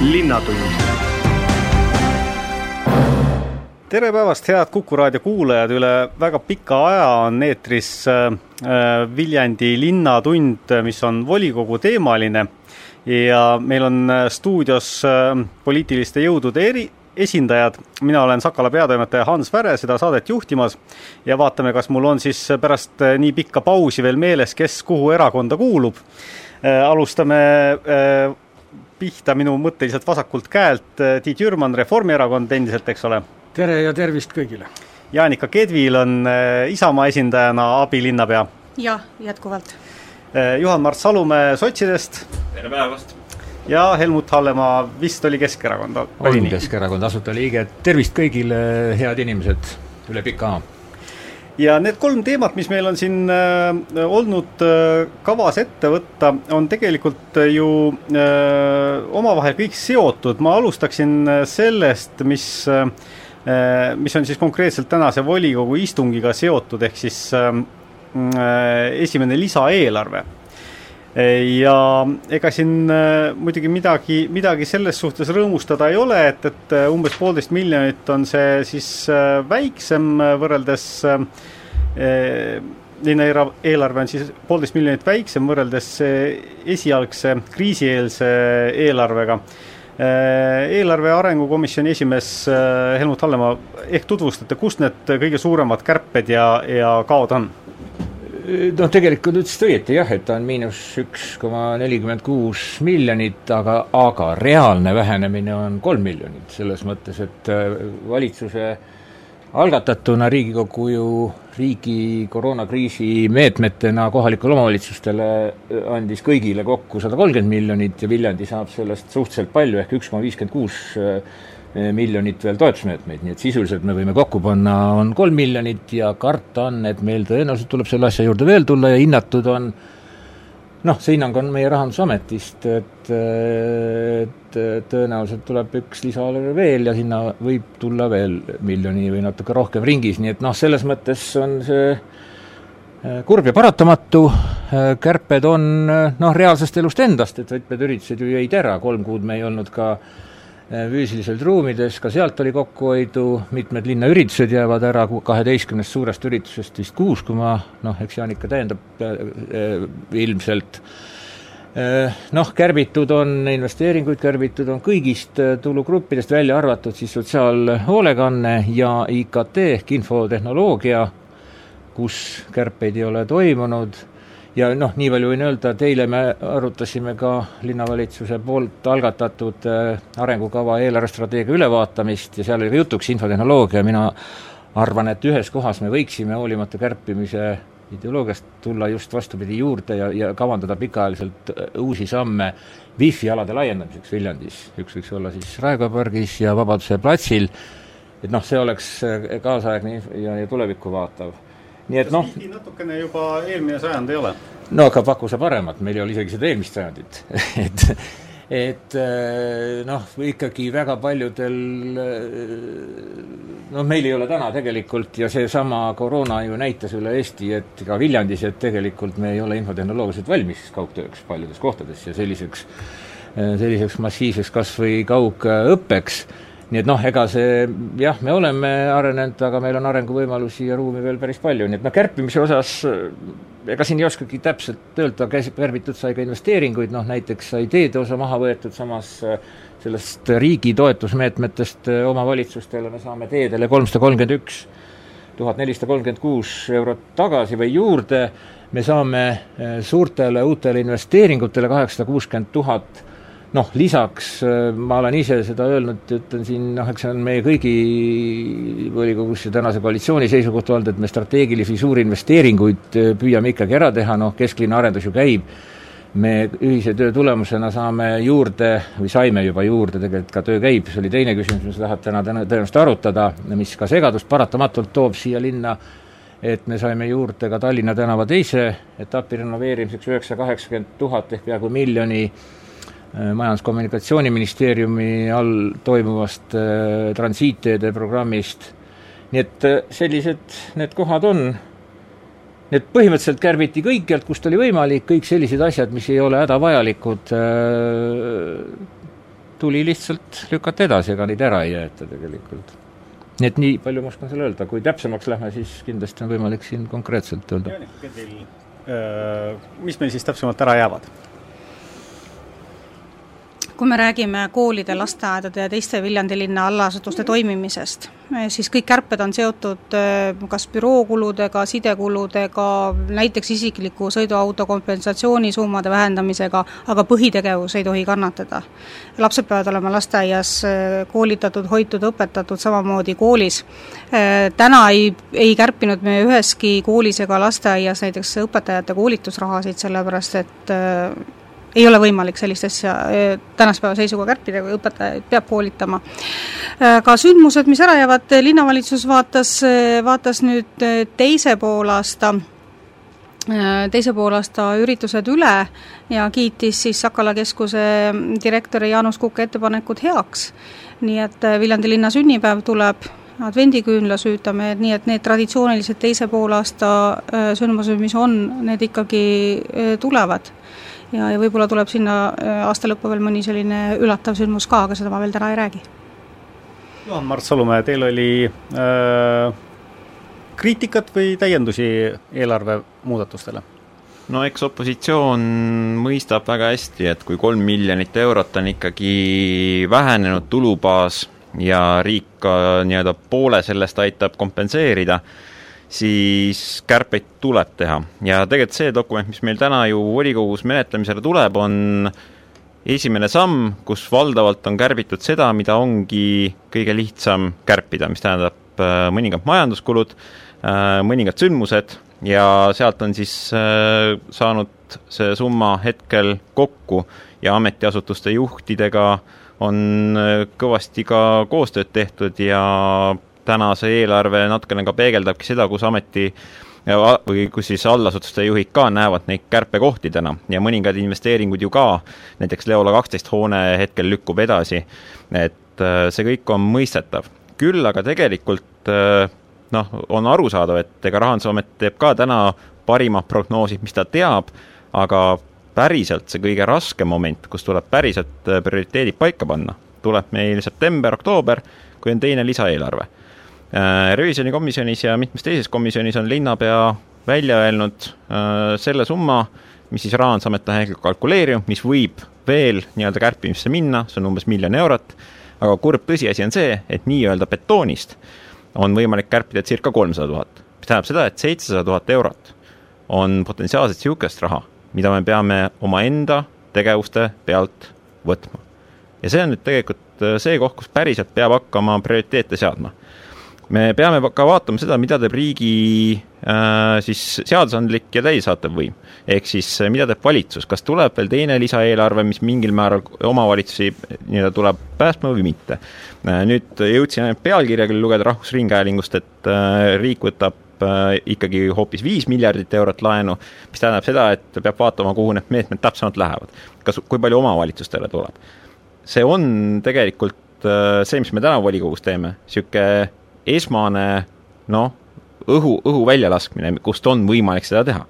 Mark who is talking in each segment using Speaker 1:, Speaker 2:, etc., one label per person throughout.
Speaker 1: linnatund. tere päevast, head Kuku raadio kuulajad, üle väga pika aja on eetris äh, Viljandi Linnatund, mis on volikogu teemaline ja meil on äh, stuudios äh, poliitiliste jõudude eri, esindajad, mina olen Sakala peatoimetaja Hans Väre seda saadet juhtimas ja vaatame, kas mul on siis pärast äh, nii pikka pausi veel meeles, kes kuhu erakonda kuulub. Äh, alustame äh, pihta minu mõtteliselt vasakult käelt Tiit Jürman, Reformierakond endiselt, eks ole
Speaker 2: tere ja tervist kõigile!
Speaker 1: Jaanika Kedvil on äh, Isamaa esindajana abilinnapea.
Speaker 3: jah, jätkuvalt.
Speaker 1: Äh, Juhan-Mart Salumäe sotsidest.
Speaker 4: tere päevast!
Speaker 1: ja Helmut Hallemaa vist oli Keskerakond.
Speaker 4: olin Keskerakond asutajaliige, tervist kõigile, head inimesed, üle pika aja
Speaker 1: ja need kolm teemat, mis meil on siin äh, olnud äh, kavas ette võtta, on tegelikult ju äh, omavahel kõik seotud, ma alustaksin äh, sellest, mis äh, Äh, mis on siis konkreetselt tänase volikogu istungiga seotud, ehk siis äh, esimene lisaeelarve. Ja ega siin äh, muidugi midagi, midagi selles suhtes rõõmustada ei ole, et, et umbes poolteist miljonit on see siis väiksem võrreldes linnaeelarve on siis poolteist miljonit väiksem võrreldes esialgse kriisieelse eelarvega Äh, eelarve arengukomisjoni esimees äh, Helmut Hallemaa, ehk tutvustate, kust need kõige suuremad kärped ja, ja kaod on?
Speaker 4: Noh, tegelikult ütlesite õieti jah, et ta on miinus üks koma nelikümmend kuus miljonit, aga, aga reaalne vähenemine on kolm miljonit, selles mõttes, et äh, valitsuse algatatuna Riigikogu ju riigi koroonakriisi meetmetena kohalikele omavalitsustele äh, andis kõigile kokku sada kolmkümmend miljonit ja Viljandi saab sellest suhteliselt palju, ehk üks koma viiskümmend kuus äh, miljonit veel toetusmeetmeid, nii et sisuliselt me võime kokku panna, on kolm miljonit ja karta on, et meil tõenäoliselt tuleb selle asja juurde veel tulla ja hinnatud on noh, see hinnang on meie Rahandusametist, et, et tõenäoliselt tuleb üks lisaeelarve veel ja sinna võib tulla veel miljoni või natuke rohkem ringis, nii et noh, selles mõttes on see äh, kurb ja paratamatu, äh, kärped on noh, reaalsest elust endast, et võtmed üritused ju jäid ära, kolm kuud me ei olnud ka Äh, füüsiliselt ruumides, ka sealt oli kokkuhoidu, mitmed linnaüritused jäävad ära, kaheteistkümnest suurest üritusest vist kuus, kui ma noh, eks Jaanika täiendab äh, äh, ilmselt. Äh,, noh, kärbitud on investeeringuid, kärbitud on kõigist äh, tulugruppidest, välja arvatud siis sotsiaalhoolekanne ja IKT ehk infotehnoloogia, kus kärpeid ei ole toimunud ja noh, nii palju võin öelda, et eile me arutasime ka linnavalitsuse poolt algatatud äh, arengukava eelarvestrateegia ülevaatamist ja seal oli ka jutuks infotehnoloogia, mina arvan, et ühes kohas me võiksime hoolimata kärpimise ideoloogiast tulla just vastupidi juurde ja, ja kavandada pikaajaliselt äh, uusi samme wifi alade laiendamiseks Viljandis, üks võiks olla siis Raekoja pargis ja Vabaduse platsil, et noh, see oleks äh, kaasaegne ja, ja tulevikku vaatav nii et noh.
Speaker 1: Natukene juba eelmine sajand ei ole?
Speaker 4: no aga paku sa paremat, meil ei ole isegi seda eelmist sajandit. Et et äh, noh, ikkagi väga paljudel noh, meil ei ole täna tegelikult ja seesama koroona ju näitas üle Eesti, et ka Viljandis, et tegelikult me ei ole infotehnoloogiliselt valmis kaugtööks paljudes kohtades ja selliseks, äh, selliseks massiivseks kas või kaugõppeks nii et noh, ega see jah, me oleme arenenud, aga meil on arenguvõimalusi ja ruumi veel päris palju, nii et noh, kärpimise osas ega siin ei oskagi täpselt öelda, käs-, kärbitud sai ka investeeringuid, noh näiteks sai teede osa maha võetud, samas sellest riigi toetusmeetmetest omavalitsustele me saame teedele kolmsada kolmkümmend üks tuhat nelisada kolmkümmend kuus eurot tagasi või juurde, me saame suurtele uutele investeeringutele kaheksasada kuuskümmend tuhat noh, lisaks äh, ma olen ise seda öelnud, ütlen siin noh, eks see on meie kõigi volikogus ja tänase koalitsiooni seisukoht olnud, et me strateegilisi suuri investeeringuid äh, püüame ikkagi ära teha, noh, kesklinna arendus ju käib, me ühise töö tulemusena saame juurde või saime juba juurde, tegelikult ka töö käib, see oli teine küsimus, mis läheb täna täna tõenäoliselt arutada, mis ka segadust paratamatult toob siia linna, et me saime juurde ka Tallinna tänava teise etapi renoveerimiseks üheksa kaheksakümmend tuhat ehk peaaegu miljoni Äh, Majandus-Kommunikatsiooniministeeriumi all toimuvast äh, transiitteede programmist, nii et äh, sellised need kohad on, need põhimõtteliselt kärbiti kõikjalt, kust oli võimalik, kõik sellised asjad, mis ei ole hädavajalikud, tuli lihtsalt lükata edasi, ega neid ära ei jäeta tegelikult. nii et nii palju ma oskan sulle öelda, kui täpsemaks lähme, siis kindlasti on võimalik siin konkreetselt öelda.
Speaker 1: mis meil siis täpsemalt ära jäävad?
Speaker 2: Kui me räägime koolide, lasteaedade ja teiste Viljandi linna allasutuste toimimisest, eh, siis kõik kärped on seotud eh, kas bürookuludega, sidekuludega, näiteks isikliku sõiduauto kompensatsioonisummade vähendamisega, aga põhitegevus ei tohi kannatada. lapsed peavad olema lasteaias eh, koolitatud, hoitud, õpetatud, samamoodi koolis. Täna ei, ei kärpinud me üheski koolis ega lasteaias näiteks õpetajate koolitusrahasid, sellepärast et ei ole võimalik sellist asja eh, tänase päeva seisuga kärpida, kui õpetajaid peab koolitama. Eh, ka sündmused, mis ära jäävad, linnavalitsus vaatas, eh, vaatas nüüd teise poolaasta teise poolaasta üritused üle ja kiitis siis Sakala keskuse direktori Jaanus Kuke ettepanekud heaks. nii et Viljandi linna sünnipäev tuleb, advendiküünla süütame, nii et need traditsioonilised teise poolaasta sündmused, mis on, need ikkagi tulevad ja, ja võib-olla tuleb sinna äh, aasta lõppu veel mõni selline üllatav sündmus ka, aga seda ma veel täna ei räägi.
Speaker 1: Juhan-Mart Salumäe, teil oli äh, kriitikat või täiendusi eelarve muudatustele?
Speaker 3: no eks opositsioon mõistab väga hästi, et kui kolm miljonit eurot on ikkagi vähenenud tulubaas ja riik ka nii-öelda poole sellest aitab kompenseerida, siis kärpeid tuleb teha. Ja tegelikult see dokument, mis meil täna ju volikogus menetlemisele tuleb, on esimene samm, kus valdavalt on kärbitud seda, mida ongi kõige lihtsam kärpida, mis tähendab äh, mõningad majanduskulud, äh, mõningad sündmused ja sealt on siis äh, saanud see summa hetkel kokku ja ametiasutuste juhtidega on kõvasti ka koostööd tehtud ja täna see eelarve natukene ka peegeldabki seda, kus ameti või kus siis allasutuste juhid ka näevad neid kärpekohtidena ja mõningad investeeringud ju ka, näiteks Leola kaksteist hoone hetkel lükkub edasi, et äh, see kõik on mõistetav. küll aga tegelikult äh, noh, on arusaadav, et ega Rahandusamet teeb ka täna parimad prognoosid, mis ta teab, aga päriselt see kõige raskem moment, kus tuleb päriselt äh, prioriteedid paika panna, tuleb meil september-oktoober, kui on teine lisaeelarve Äh, revisjonikomisjonis ja mitmes teises komisjonis on linnapea välja öelnud äh, selle summa, mis siis Rahandusamet on hetkel kalkuleerinud, mis võib veel nii-öelda kärpimisse minna, see on umbes miljon eurot, aga kurb tõsiasi on see, et nii-öelda betoonist on võimalik kärpida circa kolmsada tuhat. mis tähendab seda, et seitsesada tuhat eurot on potentsiaalselt niisugust raha, mida me peame omaenda tegevuste pealt võtma. ja see on nüüd tegelikult äh, see koht, kus päriselt peab hakkama prioriteete seadma me peame ka vaatama seda, mida teeb riigi äh, siis seadusandlik ja täidesaatev võim. ehk siis äh, mida teeb valitsus, kas tuleb veel teine lisaeelarve, mis mingil määral omavalitsusi nii-öelda tuleb päästma või mitte äh,. nüüd jõudsin pealkirja küll lugeda Rahvusringhäälingust, et äh, riik võtab äh, ikkagi hoopis viis miljardit eurot laenu, mis tähendab seda, et peab vaatama, kuhu need meetmed täpsemalt lähevad. kas, kui palju omavalitsustele tuleb. see on tegelikult äh, see, mis me täna volikogus teeme, niisugune esmane noh, õhu, õhu väljalaskmine, kust on võimalik seda teha.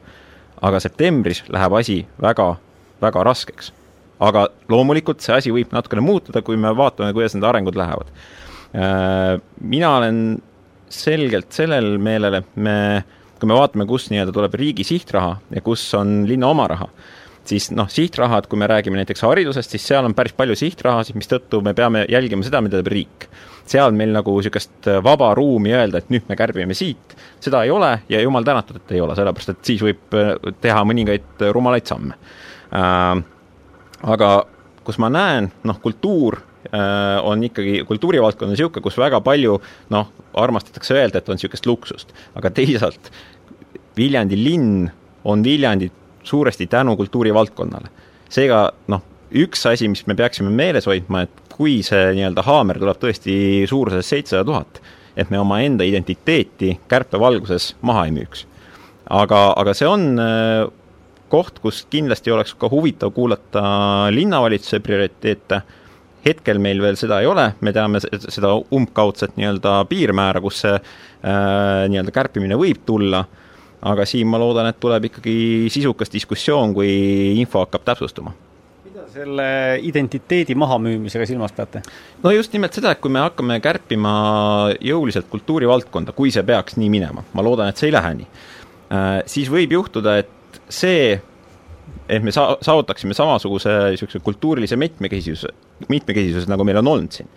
Speaker 3: aga septembris läheb asi väga, väga raskeks. aga loomulikult see asi võib natukene muutuda, kui me vaatame, kuidas need arengud lähevad. Äh, mina olen selgelt sellel meelel, et me, kui me vaatame, kus nii-öelda tuleb riigi sihtraha ja kus on linna oma raha, siis noh, sihtrahad, kui me räägime näiteks haridusest, siis seal on päris palju sihtrahasid, mistõttu me peame jälgima seda, mida teeb riik seal meil nagu niisugust äh, vaba ruumi öelda, et nüüd me kärbime siit, seda ei ole ja jumal tänatud, et ei ole, sellepärast et siis võib äh, teha mõningaid äh, rumalaid samme äh,. aga kus ma näen, noh, kultuur on ikkagi, kultuurivaldkond on niisugune, kus väga palju noh, armastatakse öelda, et on niisugust luksust, aga teisalt Viljandi linn on Viljandi suuresti tänu kultuurivaldkonnale. seega noh, üks asi, mis me peaksime meeles hoidma, et kui see nii-öelda haamer tuleb tõesti suuruses seitsesada tuhat, et me omaenda identiteeti kärpe valguses maha ei müüks. aga, aga see on äh, koht, kus kindlasti oleks ka huvitav kuulata linnavalitsuse prioriteete, hetkel meil veel seda ei ole, me teame seda umbkaudset nii-öelda piirmäära, kus see äh, nii-öelda kärpimine võib tulla, aga siin ma loodan, et tuleb ikkagi sisukas diskussioon, kui info hakkab täpsustuma
Speaker 1: selle identiteedi mahamüümisega silmas peate?
Speaker 3: no just nimelt seda, et kui me hakkame kärpima jõuliselt kultuurivaldkonda, kui see peaks nii minema, ma loodan, et see ei lähe nii, äh, siis võib juhtuda, et see, et me saa-, saavutaksime samasuguse niisuguse kultuurilise mitmekesisuse, mitmekesisuse, nagu meil on olnud siin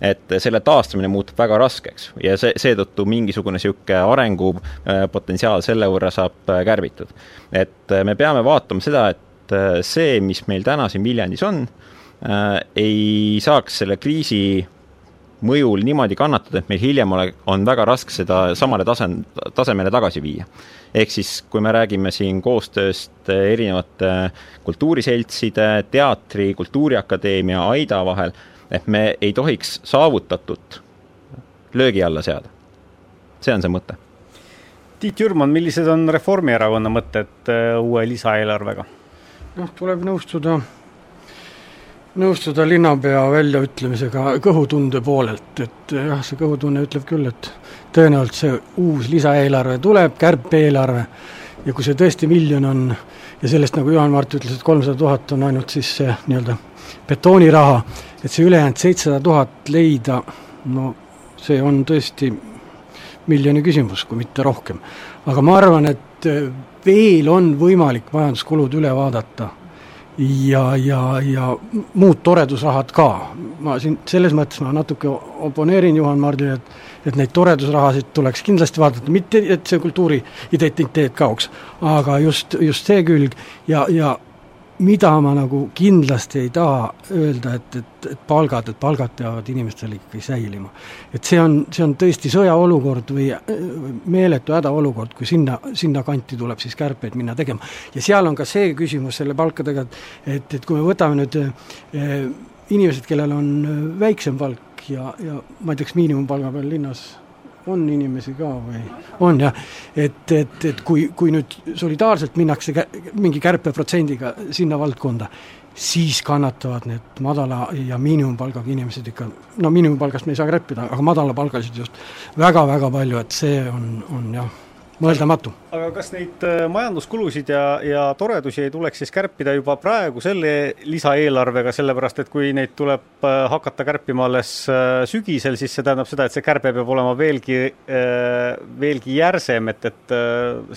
Speaker 3: et selle taastamine muutub väga raskeks ja see, seetõttu mingisugune niisugune arengupotentsiaal selle võrra saab kärbitud. et me peame vaatama seda, et et äh, see, mis meil täna siin Viljandis on, äh, ei saaks selle kriisi mõjul niimoodi kannatada, et meil hiljem ole, on väga raske seda samale tase, tasemele tagasi viia. ehk siis, kui me räägime siin koostööst erinevate kultuuriseltside, teatri, Kultuuriakadeemia, AIDA vahel, et me ei tohiks saavutatut löögi alla seada. see on see mõte.
Speaker 1: Tiit Jürman, millised on Reformierakonna mõtted äh, uue lisaeelarvega?
Speaker 5: Noh, tuleb nõustuda, nõustuda linnapea väljaütlemisega kõhutunde poolelt, et jah, see kõhutunne ütleb küll, et tõenäoliselt see uus lisaeelarve tuleb, kärpe-eelarve, ja kui see tõesti miljon on ja sellest, nagu Juhan-Mart ütles, et kolmsada tuhat on ainult siis see nii-öelda betooniraha, et see ülejäänud seitsesada tuhat leida, no see on tõesti miljoni küsimus, kui mitte rohkem. aga ma arvan, et veel on võimalik majanduskulud üle vaadata ja, ja, ja muud toredusrahad ka. ma siin selles mõttes ma natuke oponeerin Juhan Mardile, et et neid toredusrahasid tuleks kindlasti vaadata, mitte et see kultuuri identiteet kaoks, aga just, just see külg ja, ja mida ma nagu kindlasti ei taha öelda, et, et, et palgad, et palgad peavad inimestel ikkagi säilima. et see on, see on tõesti sõjaolukord või meeletu hädaolukord, kui sinna, sinna kanti tuleb siis kärpeid minna tegema. ja seal on ka see küsimus selle palkadega, et et, et kui me võtame nüüd eh, inimesed, kellel on väiksem palk ja, ja ma ei tea, kas miinimumpalga peal linnas on inimesi ka või? on jah, et, et, et kui, kui nüüd solidaarselt minnakse kä-, mingi kärpeprotsendiga sinna valdkonda, siis kannatavad need madala ja miinimumpalgaga inimesed ikka, no miinimumpalgast me ei saa kärpida, aga madalapalgalised just väga-väga palju, et see on, on jah mõeldamatu.
Speaker 1: aga kas neid äh, majanduskulusid ja, ja toredusi ei tuleks siis kärpida juba praegu selle lisaeelarvega, sellepärast et kui neid tuleb äh, hakata kärpima alles äh, sügisel, siis see tähendab seda, et see kärbe peab olema veelgi, veelgi järsem, et, et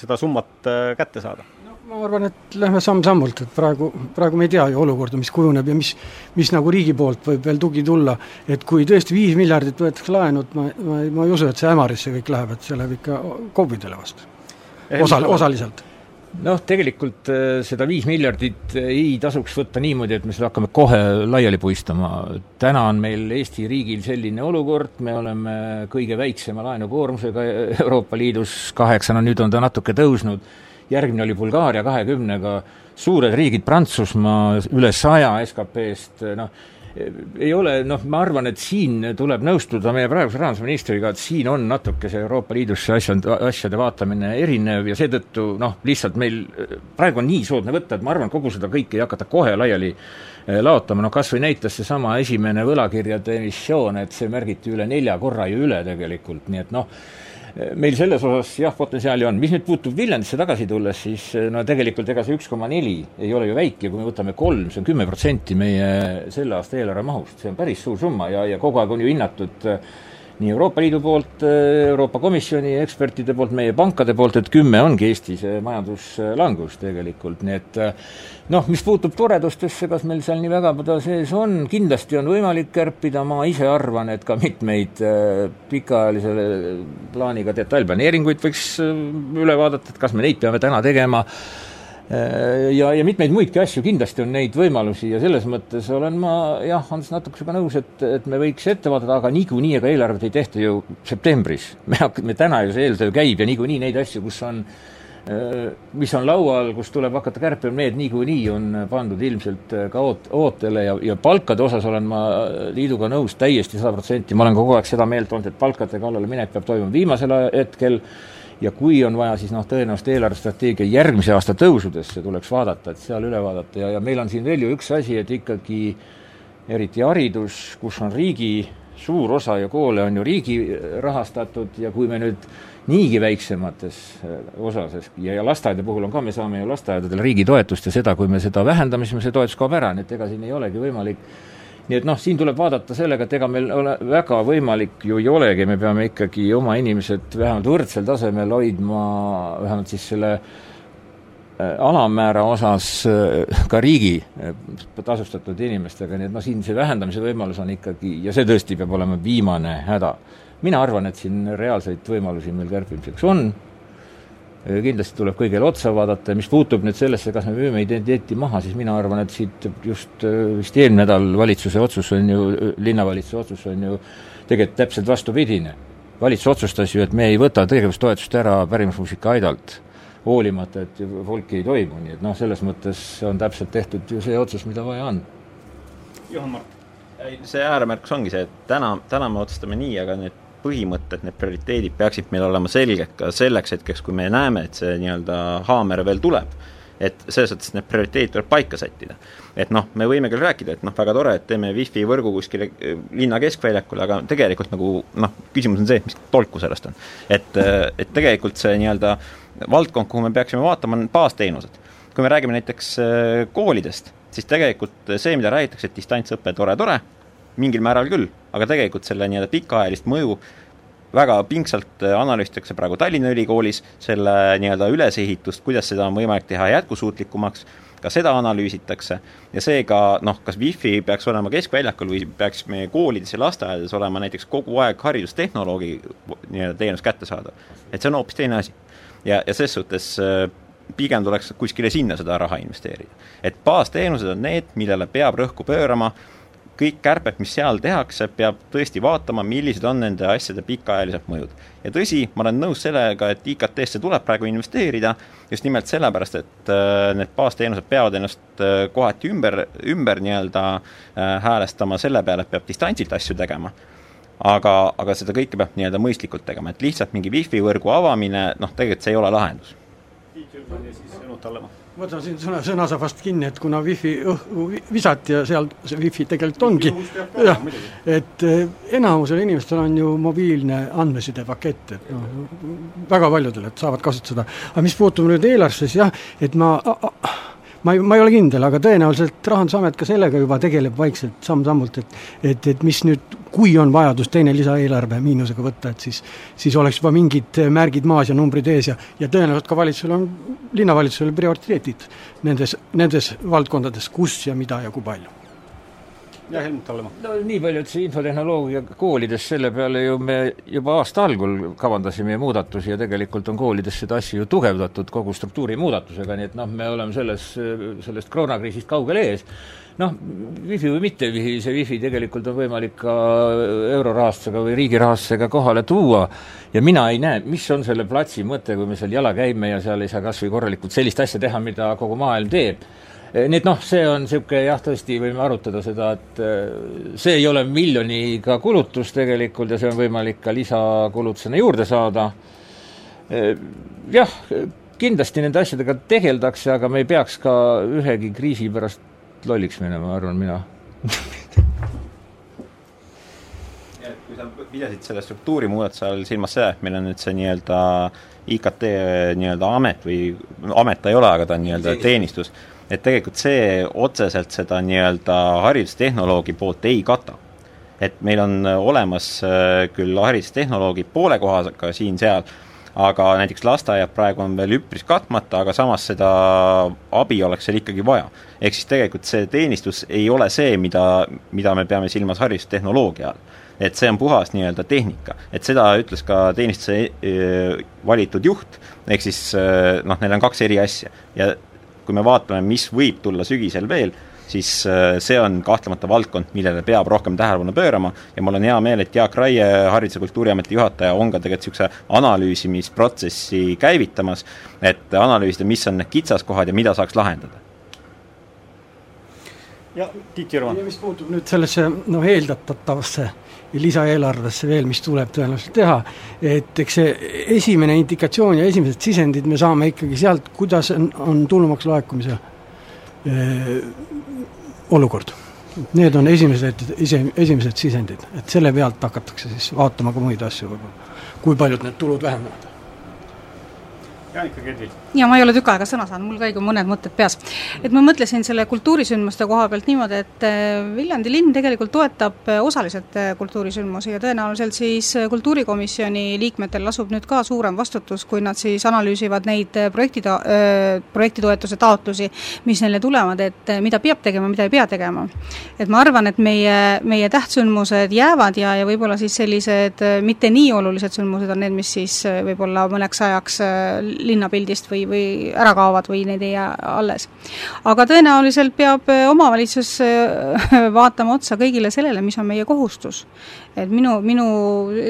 Speaker 1: seda summat kätte saada
Speaker 5: ma arvan, et lähme samm-sammult, et praegu, praegu me ei tea ju olukorda, mis kujuneb ja mis, mis nagu riigi poolt võib veel tugi tulla, et kui tõesti viis miljardit võetakse laenu, et ma, ma, ma ei usu, et see Ämarisse kõik läheb, et see läheb ikka KOV-idele vastu. osal-, osaliselt
Speaker 4: noh, tegelikult äh, seda viis miljardit ei tasuks võtta niimoodi, et me seda hakkame kohe laiali puistama. täna on meil Eesti riigil selline olukord, me oleme kõige väiksema laenukoormusega Euroopa Liidus, kaheksana, nüüd on ta natuke tõusnud järgmine oli Bulgaaria kahekümnega, suured riigid, Prantsusmaa üle saja SKP-st, noh, ei ole, noh, ma arvan, et siin tuleb nõustuda meie praeguse rahandusministriga, et siin on natuke see Euroopa Liidus see asjad, asjade vaatamine erinev ja seetõttu noh, lihtsalt meil praegu on nii soodne võtta, et ma arvan, kogu seda kõike ei hakata kohe laiali eh, laotama, noh kas või näitas seesama esimene võlakirjade emissioon, et see märgiti üle nelja korra ju üle tegelikult, nii et noh, meil selles osas jah, potentsiaali on, mis nüüd puutub Viljandisse tagasi tulles, siis no tegelikult ega see üks koma neli ei ole ju väike, kui me võtame kolm, see on kümme protsenti meie selle aasta eelarve mahust, see on päris suur summa ja, ja kogu aeg on ju hinnatud äh, nii Euroopa Liidu poolt, Euroopa Komisjoni ekspertide poolt, meie pankade poolt, et kümme ongi Eestis majanduslangus tegelikult, nii et noh, mis puutub toredustesse, kas meil seal nii väga ta sees on, kindlasti on võimalik kärpida, ma ise arvan, et ka mitmeid äh, pikaajalise plaaniga detailplaneeringuid võiks äh, üle vaadata, et kas me neid peame täna tegema Äh, ja, ja mitmeid muidki asju, kindlasti on neid võimalusi ja selles mõttes olen ma jah, Hans natuke sinuga nõus, et, et me võiks ette vaadata, aga niikuinii ega eelarvet ei tehta ju septembris. me hakkame, täna ju see eeltöö käib ja niikuinii neid asju, kus on äh, mis on laual, kus tuleb hakata kärpima, need niikuinii on pandud ilmselt äh, ka oot-, ootele ja, ja palkade osas olen ma liiduga nõus täiesti sada protsenti, ma olen kogu aeg seda meelt olnud, et palkade kallale minek peab toimuma viimasel hetkel ja kui on vaja, siis noh, tõenäoliselt eelarvestrateegia järgmise aasta tõusudesse tuleks vaadata, et seal üle vaadata. Ja, ja meil on siin veel ju üks asi, et ikkagi eriti haridus, kus on riigi suur osa ju koole on ju riigi rahastatud ja kui me nüüd niigi väiksemates äh, osades ja, ja lasteaeda puhul on ka, me saame ju lasteaedadele riigi toetust ja seda, kui me seda vähendame, siis me see toetus kaob ära, nii et ega siin ei olegi võimalik nii et noh, siin tuleb vaadata sellega, et ega meil ole väga võimalik ju ei olegi, me peame ikkagi oma inimesed vähemalt võrdsel tasemel hoidma, vähemalt siis selle äh, alammäära osas äh, ka riigi äh, tasustatud inimestega, nii et noh, siin see vähendamise võimalus on ikkagi, ja see tõesti peab olema viimane häda. mina arvan, et siin reaalseid võimalusi meil kärpimiseks on kindlasti tuleb kõigile otsa vaadata ja mis puutub nüüd sellesse, kas me müüme identiteeti maha, siis mina arvan, et siit just vist eelmine nädal valitsuse otsus on ju, linnavalitsuse otsus on ju tegelikult täpselt vastupidine. valitsus otsustas ju, et me ei võta tegevustoetust ära pärimusmuusika aidalt, hoolimata, et folki ei toimu, nii et noh, selles mõttes on täpselt tehtud ju see otsus, mida vaja on.
Speaker 3: Juhan Mart. see ääremärkus ongi see, et täna, täna me otsustame nii, aga need põhimõtted, need prioriteedid peaksid meil olema selged ka selleks hetkeks, kui me näeme, et see nii-öelda haamer veel tuleb. et selles suhtes need prioriteedid tuleb paika sättida. et noh, me võime küll rääkida, et noh, väga tore, et teeme wifi võrgu kuskile eh, linna keskväljakule, aga tegelikult nagu noh, küsimus on see, et mis tolku sellest on. et, eh, et tegelikult see nii-öelda valdkond, kuhu me peaksime vaatama, on baasteenused. kui me räägime näiteks eh, koolidest, siis tegelikult see, mida räägitakse, et distantsõpe tore, tore, mingil määral küll, aga tegelikult selle nii-öelda pikaajalist mõju väga pingsalt äh, analüüsitakse praegu Tallinna Ülikoolis, selle nii-öelda ülesehitust, kuidas seda on võimalik teha jätkusuutlikumaks, ka seda analüüsitakse ja seega noh, kas wifi peaks olema keskväljakul või peaks meie koolides ja lasteaedades olema näiteks kogu aeg haridustehnoloogi nii-öelda teenus kättesaadav. et see on hoopis teine asi. ja, ja ses suhtes äh, pigem tuleks kuskile sinna seda raha investeerida. et baasteenused on need, millele peab rõhku pöörama kõik kärped, mis seal tehakse, peab tõesti vaatama, millised on nende asjade pikaajalised mõjud. ja tõsi, ma olen nõus sellega, et IKT-sse tuleb praegu investeerida just nimelt sellepärast, et äh, need baasteenused peavad ennast äh, kohati ümber, ümber nii-öelda äh, häälestama selle peale, et peab distantsilt asju tegema aga, aga seda kõike peab nii-öelda mõistlikult tegema, et lihtsalt mingi wifi võrgu avamine, noh, tegelikult see ei ole lahendus. Tiit Jürgen ja siis Enu Tallemaa
Speaker 5: võtan siin sõna, sõnasabast kinni, et kuna wifi õhku visati ja seal see wifi tegelikult ongi, jah, et eh, enamusel inimestel on ju mobiilne andmesidepakett, et noh, väga paljudel, et saavad kasutada. aga mis puutub nüüd eelarvesse, siis jah, et ma ma ei, ma ei ole kindel, aga tõenäoliselt Rahandusamet ka sellega juba tegeleb vaikselt samm-sammult, et et, et mis nüüd, kui on vajadus teine lisaeelarve miinusega võtta, et siis siis oleks juba mingid märgid maas ja numbrid ees ja ja tõenäoliselt ka valitsusel on, linnavalitsusel prioriteedid nendes, nendes valdkondades, kus ja mida ja kui palju
Speaker 1: ja Helmut Hallemaa.
Speaker 4: no nii palju, et see infotehnoloogia koolides, selle peale ju me juba aasta algul kavandasime muudatusi ja tegelikult on koolides seda asja ju tugevdatud kogu struktuuri muudatusega, nii et noh, me oleme selles, sellest koroonakriisist kaugel ees. noh, wifi või mitte wifi, see wifi tegelikult on võimalik ka eurorahastusega või riigi rahastusega kohale tuua ja mina ei näe, mis on selle platsi mõte, kui me seal jala käime ja seal ei saa kas või korralikult sellist asja teha, mida kogu maailm teeb nii et noh, see on niisugune jah, tõesti võime arutada seda, et eh, see ei ole miljoniga kulutus tegelikult ja see on võimalik ka lisakulutusena juurde saada. Eh, jah, kindlasti nende asjadega tegeldakse, aga me ei peaks ka ühegi kriisi pärast lolliks minema, arvan mina.
Speaker 3: Kui sa pidasid selle struktuurimuudatuse all silmas seda, et meil on nüüd see nii-öelda IKT nii-öelda amet või amet ta ei ole, aga ta on nii-öelda teenistus, et tegelikult see otseselt seda nii-öelda haridustehnoloogi poolt ei kata. et meil on olemas äh, küll haridustehnoloogid poole kohaga siin-seal, aga näiteks lasteaiad praegu on veel üpris katmata, aga samas seda abi oleks seal ikkagi vaja. ehk siis tegelikult see teenistus ei ole see, mida, mida me peame silmas haridustehnoloogia all. et see on puhas nii-öelda tehnika, et seda ütles ka teenistuse äh, valitud juht, ehk siis äh, noh, neil on kaks eri asja ja kui me vaatame, mis võib tulla sügisel veel, siis äh, see on kahtlemata valdkond, millele peab rohkem tähelepanu pöörama ja mul on hea meel, et Jaak Raie, Haridus- ja Kultuuriameti juhataja, on ka tegelikult niisuguse analüüsimisprotsessi käivitamas, et analüüsida, mis on need kitsaskohad ja mida saaks lahendada
Speaker 1: ja Tiit Jürvan.
Speaker 5: mis puutub nüüd sellesse noh, eeldatavasse lisaeelarvesse veel, mis tuleb tõenäoliselt teha, et eks see esimene indikatsioon ja esimesed sisendid me saame ikkagi sealt, kuidas on, on tulumaksu laekumise öö, olukord. Need on esimesed, ise, esimesed sisendid, et selle pealt hakatakse siis vaatama ka muid asju võib-olla. kui paljud need tulud vähenevad
Speaker 1: Jaanika Kedvil.
Speaker 2: ja ma ei ole tükk aega sõna saanud, mul käigu mõned mõtted peas. et ma mõtlesin selle kultuurisündmuste koha pealt niimoodi, et äh, Viljandi linn tegelikult toetab äh, osaliselt äh, kultuurisündmusi ja tõenäoliselt siis kultuurikomisjoni liikmetel lasub nüüd ka suurem vastutus, kui nad siis analüüsivad neid projekti, projektitoetuse taotlusi, mis neile tulevad, et mida peab tegema, mida ei pea tegema. et ma arvan, et meie, meie tähtsündmused jäävad ja, ja võib-olla siis sellised mitte nii olulised sündmused on need, mis siis võib-olla mõneks ajaks linnapildist või, või ära kaovad või neid ei jää alles. aga tõenäoliselt peab äh, omavalitsus äh, vaatama otsa kõigile sellele, mis on meie kohustus. Et minu, minu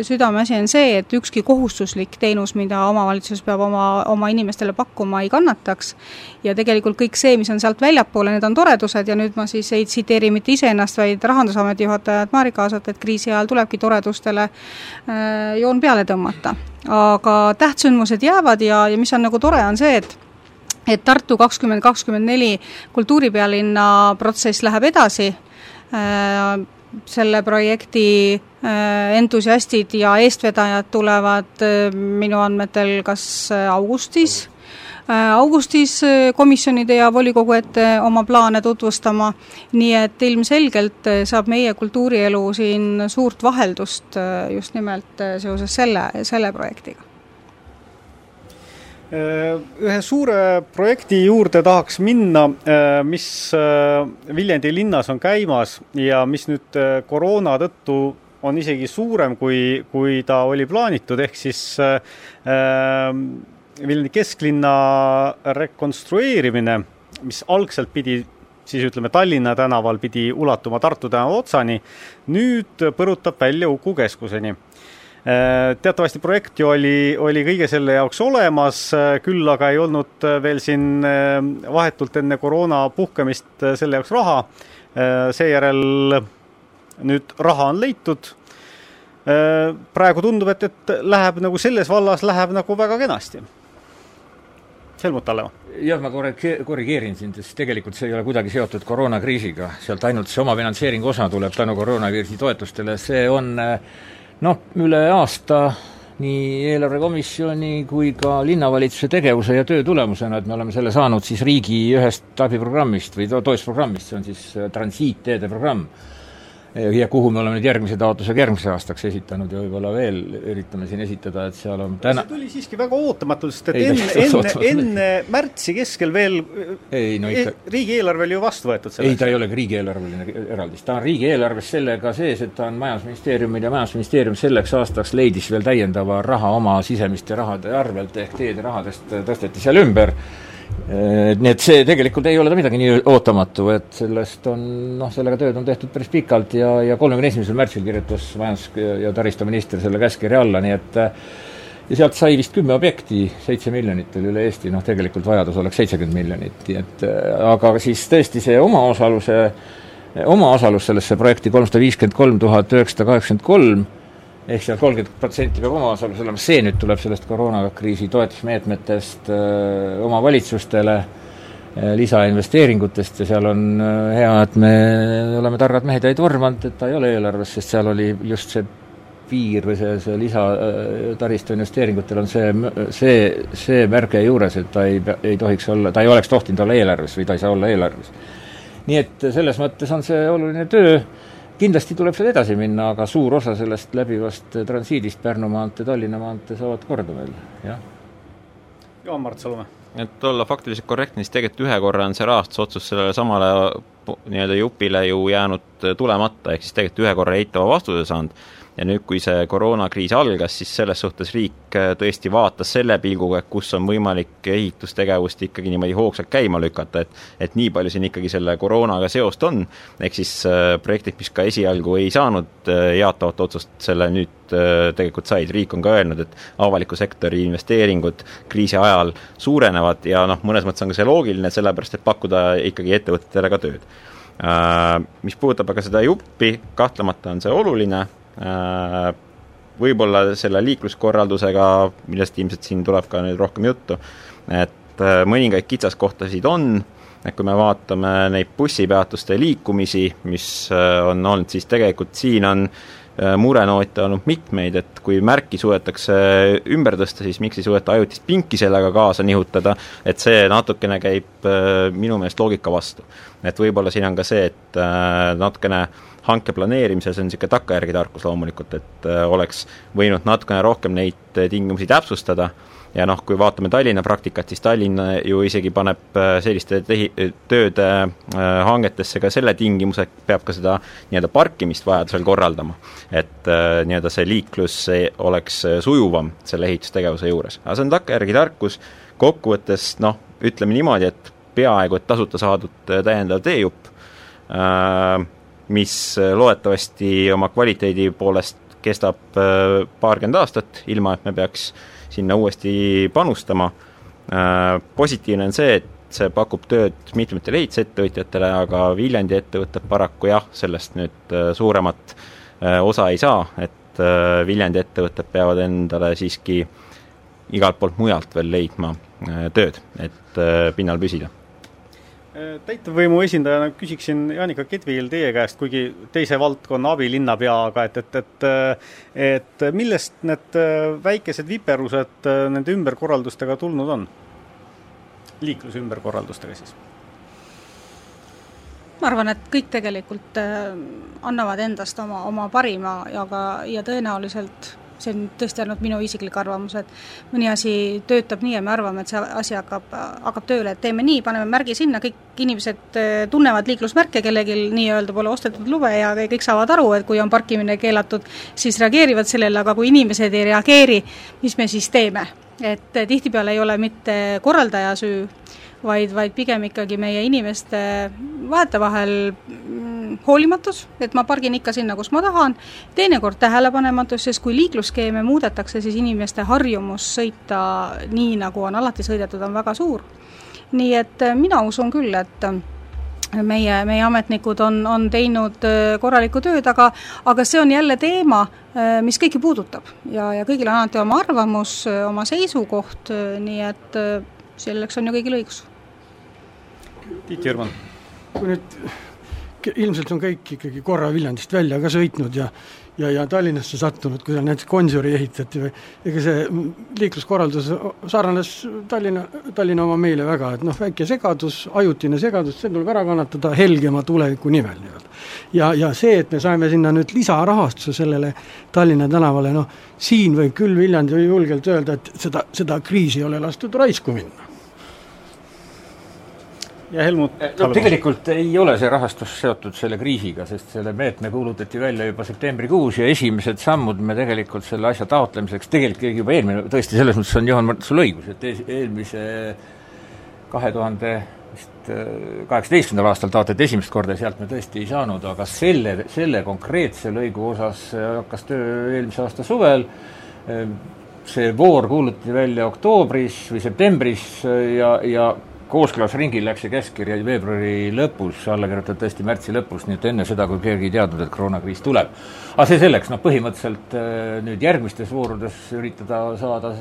Speaker 2: südameasi on see, et ükski kohustuslik teenus, mida omavalitsus peab oma, oma inimestele pakkuma, ei kannataks. Ja tegelikult kõik see, mis on sealt väljapoole, need on toredused. Ja nüüd ma siis ei tsiteeri mitte iseennast, vaid Rahandusameti juhatajat Marika Aasat, et kriisi ajal tulebki toredustele äh, joon peale tõmmata. Aga tähtsündmused jäävad ja, ja mis on nagu tore, on see, et et Tartu kakskümmend kakskümmend neli kultuuripealinna protsess läheb edasi. Äh,, selle projekti äh, entusiastid ja eestvedajad tulevad äh, minu andmetel kas augustis. Äh, augustis äh, komisjonide ja volikogu ette oma plaane tutvustama, nii et ilmselgelt saab meie kultuurielu siin suurt vaheldust just nimelt seoses selle, selle projektiga
Speaker 1: ühe suure projekti juurde tahaks minna, mis Viljandi linnas on käimas ja mis nüüd koroona tõttu on isegi suurem, kui, kui ta oli plaanitud, ehk siis Viljandi kesklinna rekonstrueerimine, mis algselt pidi siis ütleme, Tallinna tänaval pidi ulatuma Tartu tänava otsani, nüüd põrutab välja Uku keskuseni. Teatavasti projekt ju oli, oli kõige selle jaoks olemas, küll aga ei olnud veel siin vahetult enne koroona puhkemist selle jaoks raha. seejärel nüüd raha on leitud. praegu tundub, et, et läheb nagu selles vallas läheb nagu väga kenasti Helmut Hallemaa.
Speaker 4: jah, ma korri-, korrigeerin sind, sest tegelikult see ei ole kuidagi seotud koroonakriisiga, sealt ainult see omafinantseeringu osa tuleb tänu koroonakriisi toetustele, see on noh, üle aasta nii eelarvekomisjoni kui ka linnavalitsuse tegevuse ja töö tulemusena, et me oleme selle saanud siis riigi ühest abiprogrammist või toetusprogrammist, see on siis transiitteede programm ja kuhu me oleme nüüd järgmise taotlusega järgmiseks aastaks esitanud ja võib-olla veel üritame siin esitada, et seal on täna
Speaker 1: see tuli siiski väga ootamatult, sest et ei, enne, enne, enne märtsi keskel veel ei, no ikka... E riigieelarve oli ju vastu võetud
Speaker 4: selleks. ei, ta ei ole riigieelarveline eraldis, ta on riigieelarves sellega sees, et ta on Majandusministeeriumil ja Majandusministeerium selleks aastaks leidis veel täiendava raha oma sisemiste rahade arvelt, ehk teede rahadest tõsteti seal ümber nii et see tegelikult ei ole ta midagi nii ootamatu, et sellest on noh, sellega tööd on tehtud päris pikalt ja, ja kolmekümne esimesel märtsil kirjutas majandus- ja taristuminister selle käskkirja alla, nii et ja sealt sai vist kümme objekti, seitse miljonit oli üle Eesti, noh tegelikult vajadus oleks seitsekümmend miljonit, nii et aga siis tõesti see omaosaluse, omaosalus sellesse projekti kolmsada viiskümmend kolm tuhat üheksasada kaheksakümmend kolm, ehk seal kolmkümmend protsenti peab omaosalus olema, see nüüd tuleb sellest koroonakriisi toetusmeetmetest öö, omavalitsustele, lisainvesteeringutest ja seal on hea, et me oleme targad mehed ja ei tormanud, et ta ei ole eelarves, sest seal oli just see piir või see, see lisataristu investeeringutel on see, see, see märge juures, et ta ei, ei tohiks olla, ta ei oleks tohtinud olla eelarves või ta ei saa olla eelarves. nii et selles mõttes on see oluline töö kindlasti tuleb seal edasi minna, aga suur osa sellest läbivast transiidist Pärnu maantee, Tallinna maantee saavad korda veel, jah.
Speaker 1: Jaan-Mart Salumäe.
Speaker 3: et olla faktiliselt korrektne, siis tegelikult ühe korra on see rahastusotsus sellele samale nii-öelda jupile ju jäänud tulemata, ehk siis tegelikult ühe korra eitava vastuse saanud ja nüüd, kui see koroonakriis algas, siis selles suhtes riik äh, tõesti vaatas selle pilguga, et kus on võimalik ehitustegevust ikkagi niimoodi hoogsalt käima lükata, et et nii palju siin ikkagi selle koroonaga seost on, ehk siis äh, projektid, mis ka esialgu ei saanud äh, jaatavat otsust, selle nüüd tegelikult said, riik on ka öelnud, et avaliku sektori investeeringud kriisi ajal suurenevad ja noh, mõnes mõttes on ka see loogiline, sellepärast et pakkuda ikkagi ettevõtetele ka tööd. Mis puudutab aga seda juppi, kahtlemata on see oluline, võib-olla selle liikluskorraldusega, millest ilmselt siin tuleb ka nüüd rohkem juttu, et äh, mõningaid kitsaskohtasid on, et kui me vaatame neid bussipeatuste liikumisi, mis on olnud, siis tegelikult siin on murenoote olnud mitmeid, et kui märki suudetakse ümber tõsta, siis miks ei suudeta ajutist pinki sellega kaasa nihutada, et see natukene käib minu meelest loogika vastu. et võib-olla siin on ka see, et natukene hanke planeerimises on niisugune takkajärgi tarkus loomulikult, et oleks võinud natukene rohkem neid tingimusi täpsustada ja noh, kui vaatame Tallinna praktikat, siis Tallinn ju isegi paneb äh, selliste tehi-, tööde äh, hangetesse ka selle tingimuse, et peab ka seda nii-öelda parkimist vajadusel korraldama. et äh, nii-öelda see liiklus oleks sujuvam selle ehitustegevuse juures. aga see on takkajärgi tarkus, kokkuvõttes noh, ütleme niimoodi, et peaaegu et tasuta saadud täiendav teejupp, mis loodetavasti oma kvaliteedi poolest kestab paarkümmend aastat, ilma et me peaks sinna uuesti panustama. Äh, positiivne on see, et see pakub tööd mitmetele ehitusettevõtjatele, aga Viljandi ettevõtted paraku jah, sellest nüüd äh, suuremat äh, osa ei saa, et Viljandi ettevõtted peavad endale siiski igalt poolt mujalt veel leidma tööd, et pinnal püsida
Speaker 1: täitevvõimu esindajana küsiksin Janika Kedvil teie käest, kuigi teise valdkonna abilinnapeaga, et, et, et et millest need väikesed viperused nende ümberkorraldustega tulnud on? liikluse ümberkorraldustega siis?
Speaker 2: ma arvan, et kõik tegelikult annavad endast oma, oma parima ja ka, ja tõenäoliselt see on tõesti ainult minu isiklik arvamus, et mõni asi töötab nii ja me arvame, et see asi hakkab, hakkab tööle, et teeme nii, paneme märgi sinna, kõik inimesed äh, tunnevad liiklusmärke, kellelgi nii-öelda pole ostetud lube ja kõik saavad aru, et kui on parkimine keelatud, siis reageerivad sellele, aga kui inimesed ei reageeri, mis me siis teeme? et äh, tihtipeale ei ole mitte korraldaja süü, vaid, vaid pigem ikkagi meie inimeste vahetevahel hoolimatus, et ma pargin ikka sinna, kus ma tahan, teinekord tähelepanematus, sest kui liiklusskeeme muudetakse, siis inimeste harjumus sõita nii, nagu on alati sõidetud, on väga suur. nii et äh, mina usun küll, et äh, meie, meie ametnikud on, on teinud äh, korralikku tööd, aga aga see on jälle teema, mis kõiki puudutab ja, ja kõigil on alati oma arvamus, oma seisukoht, nii et selleks on ju kõigil õigus.
Speaker 1: Tiit Jürman.
Speaker 5: kui nüüd ilmselt on kõik ikkagi korra Viljandist välja ka sõitnud ja ja, ja Tallinnasse sattunud, kui seal näiteks Gonsiori ehitati või ega see liikluskorraldus sarnanes Tallinna, Tallinna oma meile väga, et noh, väike segadus, ajutine segadus, see tuleb ära kannatada helgema tuleviku nimel nii-öelda. ja, ja see, et me saime sinna nüüd lisarahastuse sellele Tallinna tänavale, noh, siin võib küll Viljandi julgelt öelda, et seda, seda kriisi ei ole lastud raisku minna
Speaker 1: ja Helmut
Speaker 4: eh, no tegelikult ei ole see rahastus seotud selle kriisiga, sest selle meetme kuulutati välja juba septembrikuus ja esimesed sammud me tegelikult selle asja taotlemiseks, tegelikult juba eelmine, tõesti, selles mõttes on Juhan, sul õigus, et eelmise kahe tuhande vist äh, kaheksateistkümnendal aastal taotleti esimest korda ja sealt me tõesti ei saanud, aga selle, selle konkreetse lõigu osas hakkas töö eelmise aasta suvel, see voor kuulutati välja oktoobris või septembris ja, ja kooskõlasringil läks see käskkiri veebruari lõpus, alla kirjutati tõesti märtsi lõpus, nii et enne seda, kui keegi ei teadnud, et koroonakriis tuleb. aga see selleks, noh põhimõtteliselt äh, nüüd järgmistes voorudes üritada saada,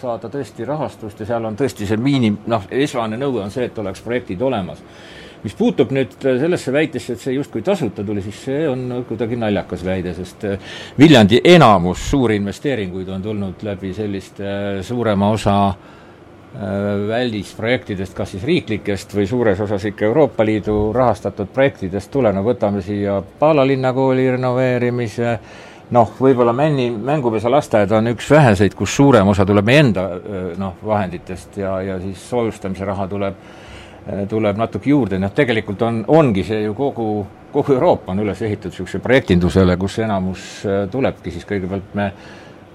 Speaker 4: saada tõesti rahastust ja seal on tõesti see miinim-, noh, esmane nõue on see, et oleks projektid olemas mis puutub nüüd sellesse väitesse, et see justkui tasuta tuli, siis see on kuidagi naljakas väide, sest äh, Viljandi enamus suuri investeeringuid on tulnud läbi selliste äh, suurema osa äh, Äh, välisprojektidest, kas siis riiklikest või suures osas ikka Euroopa Liidu rahastatud projektidest tulenev, võtame siia Paala linnakooli renoveerimise, noh, võib-olla Männi mängupesa lasteaed on üks väheseid, kus suurem osa tuleb meie enda äh, noh, vahenditest ja, ja siis soojustamise raha tuleb, äh, tuleb natuke juurde, noh tegelikult on, ongi see ju kogu, kogu Euroopa on üles ehitatud niisuguse projektindusele, kus enamus tulebki. Siis kõigepealt me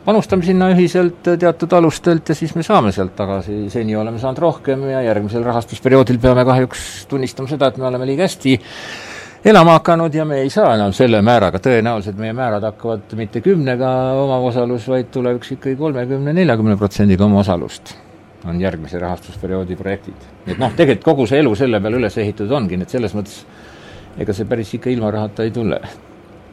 Speaker 4: panustame sinna ühiselt teatud alustelt ja siis me saame sealt tagasi, seni oleme saanud rohkem ja järgmisel rahastusperioodil peame kahjuks tunnistama seda, et me oleme liiga hästi elama hakanud ja me ei saa enam selle määraga, tõenäoliselt meie määrad hakkavad mitte kümnega omaosalus, vaid tulevikus ikkagi kolmekümne, neljakümne protsendiga omaosalust on järgmise rahastusperioodi projektid. et noh, tegelikult kogu see elu selle peale üles ehitatud ongi, nii et selles mõttes ega see päris ikka ilma rahata ei tule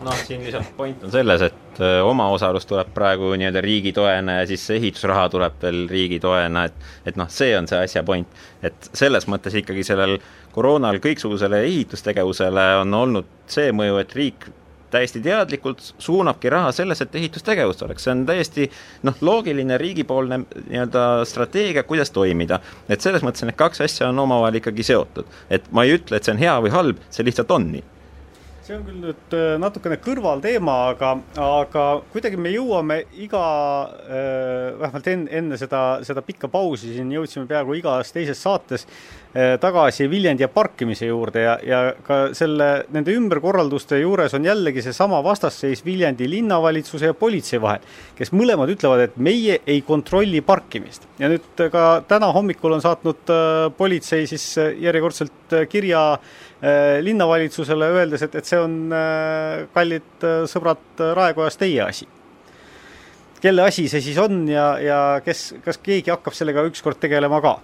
Speaker 3: noh, siin lihtsalt point on selles, et äh, omaosalus tuleb praegu nii-öelda riigi toena ja siis see ehitusraha tuleb veel riigi toena, et et noh, see on see asja point. et selles mõttes ikkagi sellel koroonal kõiksugusele ehitustegevusele on olnud see mõju, et riik täiesti teadlikult suunabki raha sellesse, et ehitustegevust oleks, see on täiesti noh, loogiline riigipoolne nii-öelda strateegia, kuidas toimida. et selles mõttes need kaks asja on omavahel ikkagi seotud. et ma ei ütle, et see on hea või halb, see lihtsalt on nii
Speaker 1: see on küll nüüd äh, natukene kõrvalteema, aga, aga kuidagi me jõuame iga, äh, vähemalt enne, enne seda, seda pikka pausi siin jõudsime peaaegu igas teises saates äh, tagasi Viljandi ja parkimise juurde ja, ja ka selle, nende ümberkorralduste juures on jällegi seesama vastasseis Viljandi linnavalitsuse ja politsei vahel, kes mõlemad ütlevad, et meie ei kontrolli parkimist. ja nüüd ka täna hommikul on saatnud politsei siis järjekordselt kirja linnavalitsusele, öeldes, et, et see on, äh, kallid äh, sõbrad, Raekojas teie asi. kelle asi see siis on ja, ja kes, kas keegi hakkab sellega ükskord tegelema ka?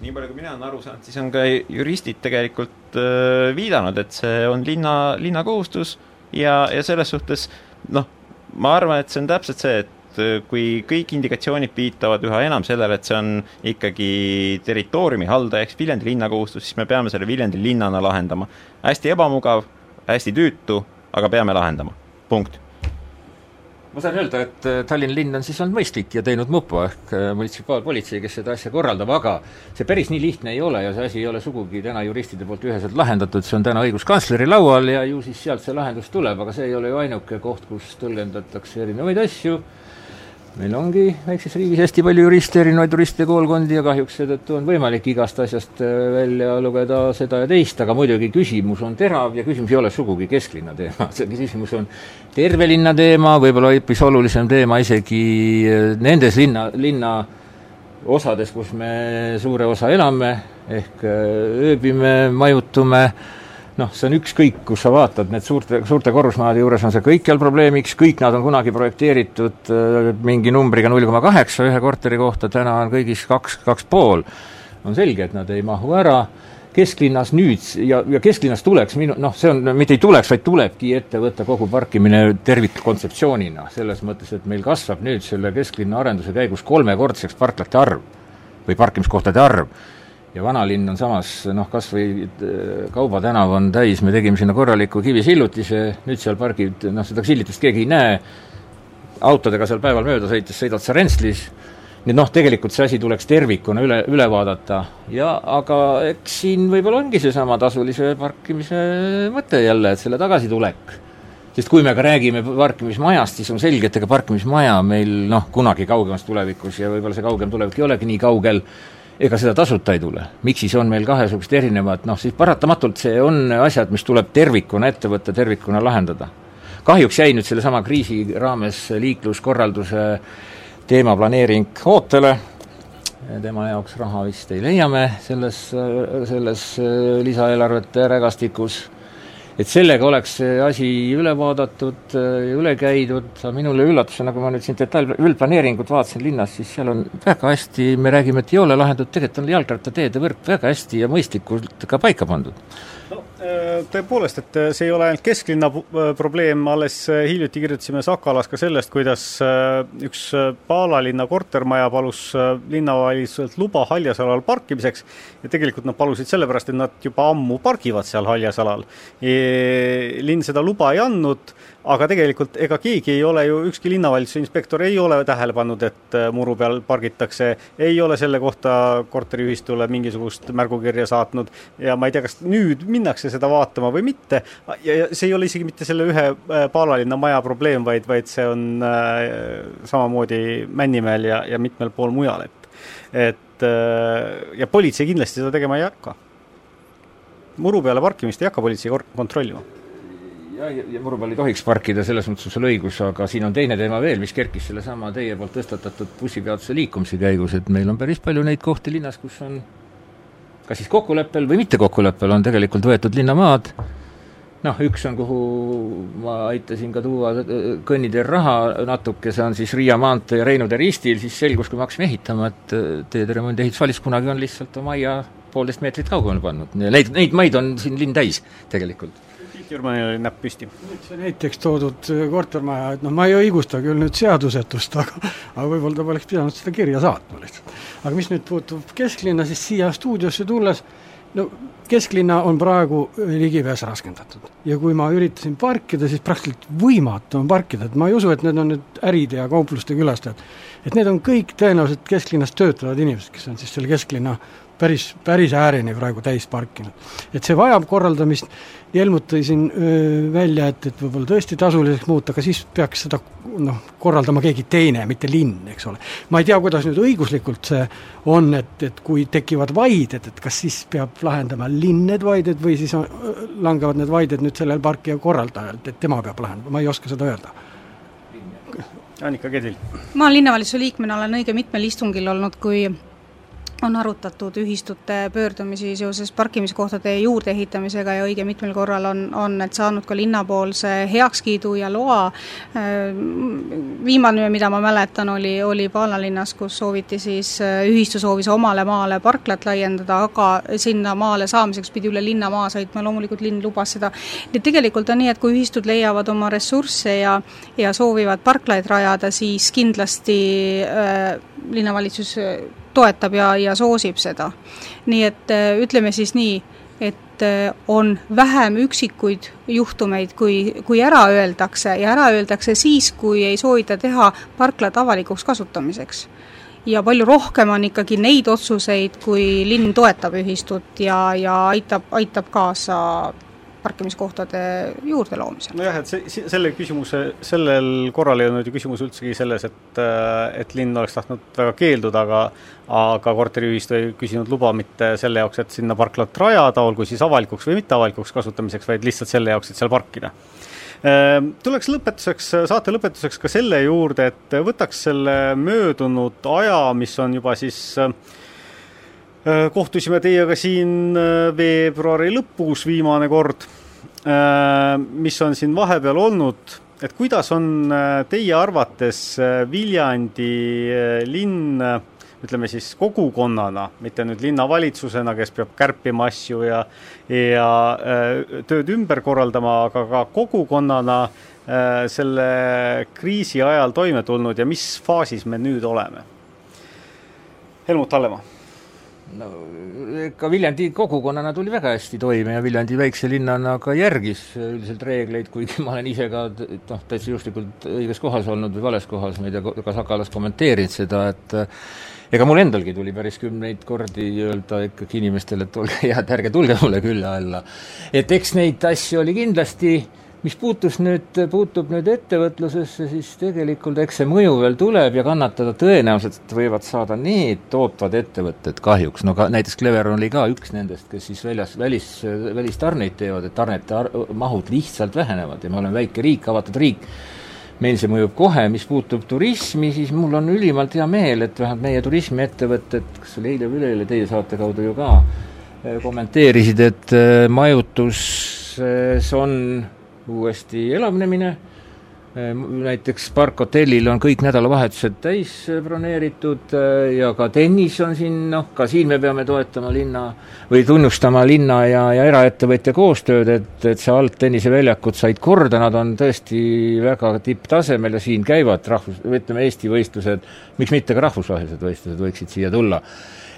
Speaker 3: nii palju, kui mina olen aru saanud, siis on ka juristid tegelikult äh, viidanud, et see on linna, linna kohustus ja, ja selles suhtes noh, ma arvan, et see on täpselt see, et et äh, kui kõik indikatsioonid viitavad üha enam sellele, et see on ikkagi territooriumi haldaja ehk Viljandi linna kohustus, siis me peame selle Viljandi linnana lahendama. hästi ebamugav, hästi tüütu, aga peame lahendama, punkt.
Speaker 4: Ma saan öelda, et äh, Tallinna linn on siis olnud mõistlik ja teinud mupo ehk äh, munitsipaalpolitsei, kes seda asja korraldab, aga see päris nii lihtne ei ole ja see asi ei ole sugugi täna juristide poolt üheselt lahendatud, see on täna õiguskantsleri laual ja ju siis sealt see lahendus tuleb, aga see ei ole ju ainuke koht, kus tõlgendatakse erinevaid asju meil ongi väikses riigis hästi palju juriste, erinevaid juriste koolkondi ja kahjuks seetõttu on võimalik igast asjast äh, välja lugeda seda ja teist, aga muidugi küsimus on terav ja küsimus ei ole sugugi kesklinna teema, see küsimus on terve linna teema, võib-olla hoopis olulisem teema isegi äh, nendes linna, linna osades, kus me suure osa elame, ehk äh, ööbime, majutume, noh, see on ükskõik, kus sa vaatad, need suurte, suurte korrusmajade juures on see kõikjal probleemiks, kõik nad on kunagi projekteeritud äh, mingi numbriga null koma kaheksa ühe korteri kohta, täna on kõigis kaks, kaks pool. on selge, et nad ei mahu ära, kesklinnas nüüd ja, ja kesklinnas tuleks minu, noh, see on, mitte ei tuleks, vaid tulebki ette võtta kogu parkimine tervikkontseptsioonina, selles mõttes, et meil kasvab nüüd selle kesklinna arenduse käigus kolmekordseks parklate arv või parkimiskohtade arv ja vanalinn on samas noh, kas või Kauba tänav on täis, me tegime sinna korraliku kivisillutise, nüüd seal pargid, noh, seda sillitust keegi ei näe, autodega seal päeval mööda sõites sõidad sa Rentslis, nii et noh, tegelikult see asi tuleks tervikuna üle, üle vaadata. Ja aga eks siin võib-olla ongi seesama tasulise parkimise mõte jälle, et selle tagasitulek. Sest kui me ka räägime parkimismajast, siis on selge, et ega parkimismaja meil noh, kunagi kaugemas tulevikus ja võib-olla see kaugem tulevik ei olegi nii kaugel, ega seda tasuta ei tule. miks siis on meil kahesugused erinevad, noh siis paratamatult see on asjad, mis tuleb tervikuna ette võtta, tervikuna lahendada. kahjuks jäi nüüd sellesama kriisi raames liikluskorralduse teemaplaneering ootele, tema jaoks raha vist ei leia me selles, selles lisaeelarvete rägastikus et sellega oleks see asi üle vaadatud ja üle käidud, minule üllatusena, kui ma nüüd siin detail, üldplaneeringut vaatasin linnas, siis seal on väga hästi, me räägime, et ei ole lahendatud, tegelikult on jalgrattateede võrk väga hästi ja mõistlikult ka paika pandud
Speaker 1: no äh, tõepoolest, et äh, see ei ole ainult kesklinna äh, probleem, alles hiljuti kirjutasime Sakalas ka sellest, kuidas üks Paalalinna kortermaja palus linnavalitsuselt luba haljasalal parkimiseks. Ja tegelikult nad palusid sellepärast, et nad juba ammu pargivad seal haljasalal. linn seda luba ei andnud aga tegelikult ega keegi ei ole ju, ükski linnavalitsuse inspektor ei ole tähele pannud, et äh, muru peal pargitakse, ei ole selle kohta korteriühistule mingisugust märgukirja saatnud ja ma ei tea, kas nüüd minnakse seda vaatama või mitte. ja see ei ole isegi mitte selle ühe äh, Paalalinna maja probleem, vaid, vaid see on äh, samamoodi Männimäel ja, ja mitmel pool mujal, et, et äh, ja politsei kindlasti seda tegema ei hakka. muru peale parkimist ei hakka politsei kontrollima
Speaker 4: ja, ja, ja muru peal ei tohiks parkida, selles mõttes on sul õigus, aga siin on teine teema veel, mis kerkis sellesama teie poolt tõstatatud bussipeatuse liikumise käigus, et meil on päris palju neid kohti linnas, kus on kas siis kokkuleppel või mitte kokkuleppel on tegelikult võetud linnamaad, noh, üks on, kuhu ma aitasin ka tuua kõnniteel raha natuke, see on siis Riia maantee ja Reinude ristil, siis selgus, kui me hakkasime ehitama, et teede remondi ehitusvalis kunagi on lihtsalt oma aia poolteist meetrit kaugemale pannud. Neid, neid maid on siin linn täis tegelikult
Speaker 1: Jürmanil oli näpp püsti.
Speaker 5: näiteks toodud kortermaja, et noh, ma ei õigusta küll nüüd seadusetust, aga aga võib-olla ta poleks pidanud seda kirja saatma lihtsalt. aga mis nüüd puutub kesklinna, siis siia stuudiosse tulles no kesklinna on praegu ligipääs raskendatud. ja kui ma üritasin parkida, siis praktiliselt võimatu on parkida, et ma ei usu, et need on nüüd äride ja kaupluste külastajad. et need on kõik tõenäoliselt kesklinnas töötavad inimesed, kes on siis selle kesklinna päris, päris ääreni praegu täis parkinud. et see vajab korraldamist, Helmut tõi siin välja, et, et võib-olla tõesti tasuliseks muuta, aga siis peaks seda noh, korraldama keegi teine, mitte linn, eks ole. ma ei tea, kuidas nüüd õiguslikult see on, et, et kui tekivad vaided, et kas siis peab lahendama linn need vaided või siis on, langevad need vaided nüüd sellel parkija korraldajalt, et tema peab lahendama, ma ei oska seda öelda
Speaker 1: Annika Kedvil.
Speaker 2: ma linnavalitsuse liikmena olen õige mitmel istungil olnud, kui on arutatud ühistute pöördumisi seoses parkimiskohtade juurdeehitamisega ja õige mitmel korral on, on need saanud ka linnapoolse heakskiidu ja loa. Viimane, mida ma mäletan, oli, oli Paalalinnas, kus sooviti siis, ühistu soovis omale maale parklat laiendada, aga sinna maale saamiseks pidi üle linna maa sõitma, loomulikult linn lubas seda. nii et tegelikult on nii, et kui ühistud leiavad oma ressursse ja, ja soovivad parklaid rajada, siis kindlasti äh, linnavalitsus toetab ja, ja soosib seda. nii et äh, ütleme siis nii, et äh, on vähem üksikuid juhtumeid, kui, kui ära öeldakse ja ära öeldakse siis, kui ei soovita teha parklat avalikuks kasutamiseks ja palju rohkem on ikkagi neid otsuseid, kui linn toetab ühistut ja, ja aitab, aitab kaasa parkimiskohtade juurde loomisel.
Speaker 1: nojah, et see, selle küsimuse, sellel korral ei olnud ju küsimus üldsegi selles, et et linn oleks tahtnud väga keelduda, aga aga korteriühistu ei küsinud luba mitte selle jaoks, et sinna parklat rajada, olgu siis avalikuks või mitteavalikuks kasutamiseks, vaid lihtsalt selle jaoks, et seal parkida äh, Tuleks lõpetuseks, saate lõpetuseks ka selle juurde, et võtaks selle möödunud aja, mis on juba siis äh, kohtusime teiega siin veebruari lõpus viimane kord. Äh, mis on siin vahepeal olnud, et kuidas on äh, teie arvates äh, Viljandi linn ütleme siis kogukonnana, mitte nüüd linnavalitsusena, kes peab kärpima asju ja ja tööd ümber korraldama, aga ka kogukonnana selle kriisi ajal toime tulnud ja mis faasis me nüüd oleme? Helmut Hallemaa
Speaker 4: no ega Viljandi kogukonnana tuli väga hästi toime ja Viljandi väikse linnana ka järgis üldiselt reegleid, kuigi ma olen ise ka noh, täitsa juhuslikult õiges kohas olnud või vales kohas, ma ei tea, kas Akalas kommenteerinud seda, et ega mul endalgi tuli päris kümneid kordi öelda ikkagi inimestele, et olge head, ärge tulge mulle külla alla. et eks neid asju oli kindlasti mis puutus nüüd, puutub nüüd ettevõtlusesse, siis tegelikult eks see mõju veel tuleb ja kannatada tõenäoliselt võivad saada need tootvad ettevõtted kahjuks, no ka näiteks Clever oli ka üks nendest, kes siis väljas, välis, välistarneid teevad, et tarnete mahud lihtsalt vähenevad ja me oleme väike riik, avatud riik, meil see mõjub kohe, mis puutub turismi, siis mul on ülimalt hea meel, et vähemalt meie turismiettevõtted, kas oli eile või üleeile teie saate kaudu ju ka, kommenteerisid, et majutuses on uuesti elavnemine, ehm, näiteks Park hotellil on kõik nädalavahetused täis eh, broneeritud eh, ja ka tennis on siin, noh, ka siin me peame toetama linna või tunnustama linna ja, ja eraettevõtja koostööd, et, et see alt tenniseväljakud said korda, nad on tõesti väga tipptasemel ja siin käivad rahvus, ütleme Eesti võistlused, miks mitte ka rahvusvahelised võistlused võiksid siia tulla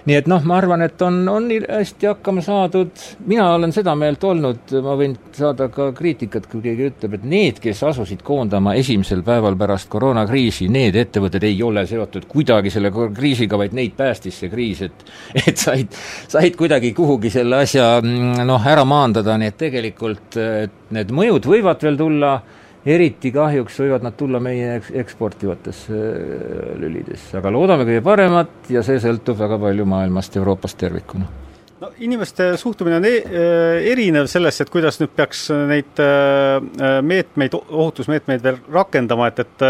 Speaker 4: nii et noh, ma arvan, et on, on hästi hakkama saadud, mina olen seda meelt olnud, ma võin saada ka kriitikat, kui keegi ütleb, et need, kes asusid koondama esimesel päeval pärast koroonakriisi, need ettevõtted ei ole seotud kuidagi selle kriisiga, vaid neid päästis see kriis, et et said, said kuidagi kuhugi selle asja noh, ära maandada, nii et tegelikult need mõjud võivad veel tulla eriti kahjuks võivad nad tulla meie eks-, eksportivatesse äh, lülidesse, aga loodame kõige paremat ja see sõltub väga palju maailmast, Euroopast tervikuna
Speaker 1: no inimeste suhtumine on e äh, erinev sellest, et kuidas nüüd peaks neid äh, meetmeid, ohutusmeetmeid veel rakendama, et, et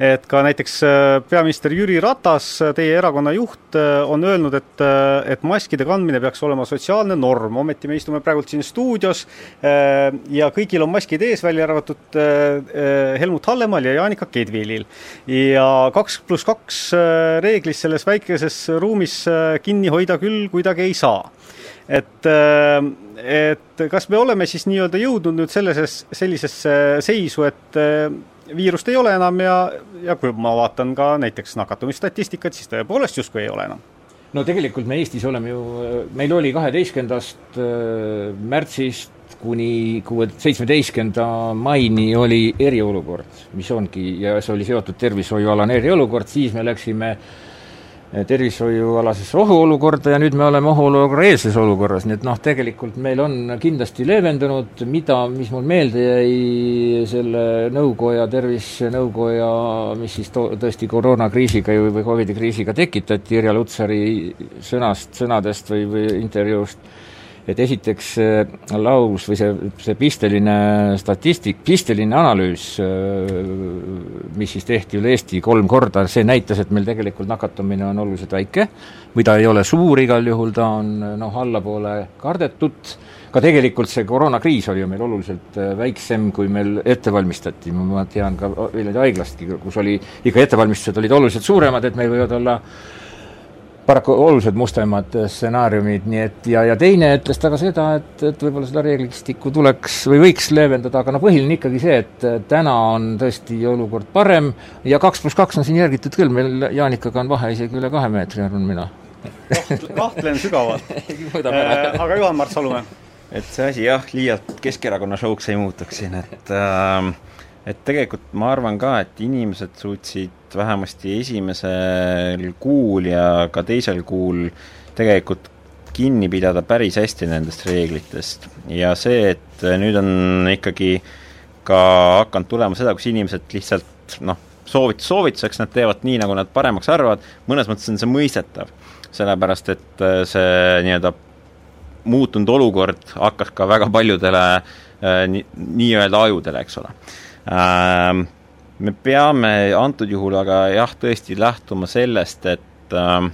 Speaker 1: et ka näiteks peaminister Jüri Ratas, teie erakonna juht, on öelnud, et et maskide kandmine peaks olema sotsiaalne norm, ometi me istume praegult siin stuudios ja kõigil on maskid ees, välja arvatud Helmut Hallemaal ja Jaanika Kedvilil. ja kaks pluss kaks reeglist selles väikeses ruumis kinni hoida küll kuidagi ei saa et, et kas me oleme siis nii-öelda jõudnud nüüd sellises, sellisesse seisu, et viirust ei ole enam ja, ja kui ma vaatan ka näiteks nakatumisstatistikat, siis tõepoolest justkui ei ole enam.
Speaker 4: No tegelikult me Eestis oleme ju, meil oli kaheteistkümnendast äh, märtsist kuni kuue, seitsmeteistkümnenda maini oli eriolukord, mis ongi, ja see oli seotud tervishoiualane eriolukord, siis me läksime äh, tervishoiualasesse ohuolukorda ja nüüd me oleme ohuolukorra eelses olukorras, nii et noh, tegelikult meil on kindlasti leevendunud, mida, mis mul meelde jäi selle nõukoja, tervisenõukoja, mis siis to-, tõesti koroonakriisiga ju või Covidi kriisiga tekitati, Irja Lutsari sõnast, sõnadest või, või intervjuust, et esiteks laus või see, see pisteline statistik, pisteline analüüs, mis siis tehti üle Eesti kolm korda, see näitas, et meil tegelikult nakatumine on oluliselt väike, või ta ei ole suur igal juhul, ta on noh, allapoole kardetud, ka tegelikult see koroonakriis oli ju meil oluliselt väiksem, kui meil ette valmistati, ma tean ka Viljandi haiglastki, kus oli, ikka ettevalmistused olid oluliselt suuremad, et meil võivad olla paraku oluliselt mustemad stsenaariumid, nii et ja, ja teine ütles ta ka seda, et, et võib-olla seda reeglistikku tuleks või võiks leevendada, aga no põhiline ikkagi see, et täna on tõesti olukord parem ja kaks pluss kaks on siin järgitud küll, meil Jaanikaga on vahe isegi üle kahe meetri, arvan mina.
Speaker 1: kahtlen sügavalt äh, aga Juhan-Mart Salumäe?
Speaker 3: et see asi jah, liialt Keskerakonna show'ks ei muutuks siin, et äh, et tegelikult ma arvan ka, et inimesed suutsid vähemasti esimesel kuul ja ka teisel kuul tegelikult kinni pidada päris hästi nendest reeglitest ja see, et nüüd on ikkagi ka hakanud tulema seda, kus inimesed lihtsalt noh, soovitus soovituseks, nad teevad nii, nagu nad paremaks arvavad, mõnes mõttes on see mõistetav. sellepärast, et see nii-öelda muutunud olukord hakkas ka väga paljudele äh, nii-öelda ajudele, eks ole äh, me peame antud juhul aga jah, tõesti lähtuma sellest, et äh,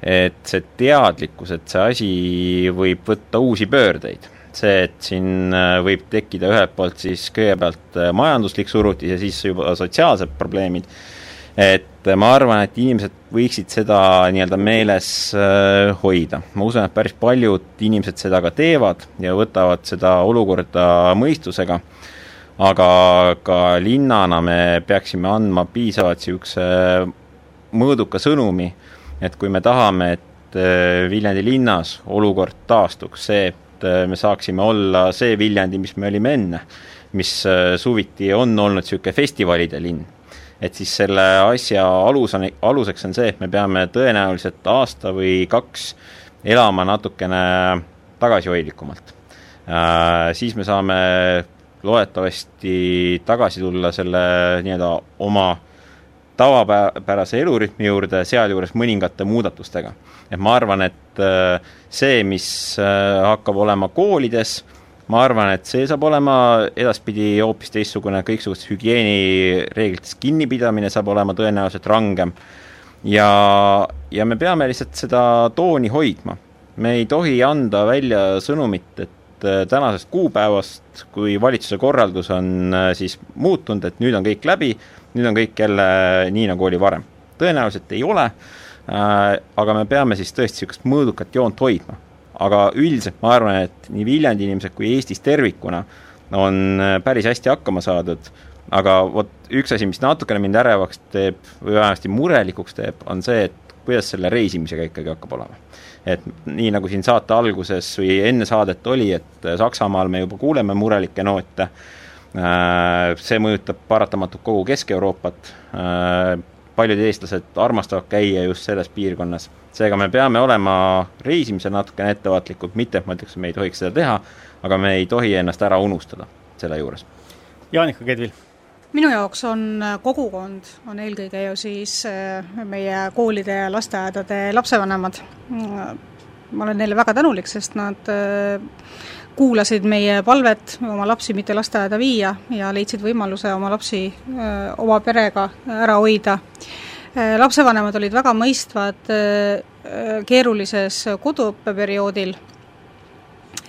Speaker 3: et see teadlikkus, et see asi võib võtta uusi pöördeid. see, et siin äh, võib tekkida ühelt poolt siis kõigepealt äh, majanduslik surutis ja siis juba sotsiaalsed probleemid, et ma arvan, et inimesed võiksid seda nii-öelda meeles äh, hoida. ma usun, et päris paljud inimesed seda ka teevad ja võtavad seda olukorda mõistusega aga ka linnana me peaksime andma piisavalt niisuguse mõõduka sõnumi, et kui me tahame, et äh, Viljandi linnas olukord taastuks, see, et äh, me saaksime olla see Viljandi, mis me olime enne, mis äh, suviti on olnud niisugune festivalide linn, et siis selle asja alus on, aluseks on see, et me peame tõenäoliselt aasta või kaks elama natukene tagasihoidlikumalt. Siis me saame loodetavasti tagasi tulla selle nii-öelda oma tavapärase elurütmi juurde, sealjuures mõningate muudatustega. et ma arvan, et äh, see, mis äh, hakkab olema koolides, ma arvan, et see saab olema edaspidi hoopis teistsugune, kõiksugustest hügieenireeglitest kinnipidamine saab olema tõenäoliselt rangem. ja, ja me peame lihtsalt seda tooni hoidma. me ei tohi anda välja sõnumit, et tänasest kuupäevast, kui valitsuse korraldus on äh, siis muutunud, et nüüd on kõik läbi, nüüd on kõik jälle nii, nagu oli varem. tõenäoliselt ei ole, äh, aga me peame siis tõesti niisugust mõõdukat joont hoidma. aga üldiselt ma arvan, et nii Viljandi inimesed kui Eestis tervikuna on päris hästi hakkama saadud, aga vot üks asi, mis natukene mind ärevaks teeb või vähemasti murelikuks teeb, on see, et kuidas selle reisimisega ikkagi hakkab olema et nii, nagu siin saate alguses või enne saadet oli, et Saksamaal me juba kuuleme murelikke noote, äh, see mõjutab paratamatult kogu Kesk-Euroopat, äh, paljud eestlased armastavad käia just selles piirkonnas. seega me peame olema reisimisel natukene ettevaatlikud, mitte et ma ütleks, me ei tohiks seda teha, aga me ei tohi ennast ära unustada selle juures.
Speaker 1: Jaanika Kedvil
Speaker 2: minu jaoks on äh, kogukond, on eelkõige ju siis äh, meie koolide ja lasteaedade lapsevanemad. ma olen neile väga tänulik, sest nad äh, kuulasid meie palvet oma lapsi mitte lasteaeda viia ja leidsid võimaluse oma lapsi oma perega ära hoida. lapsevanemad olid väga mõistvad keerulises koduõppeperioodil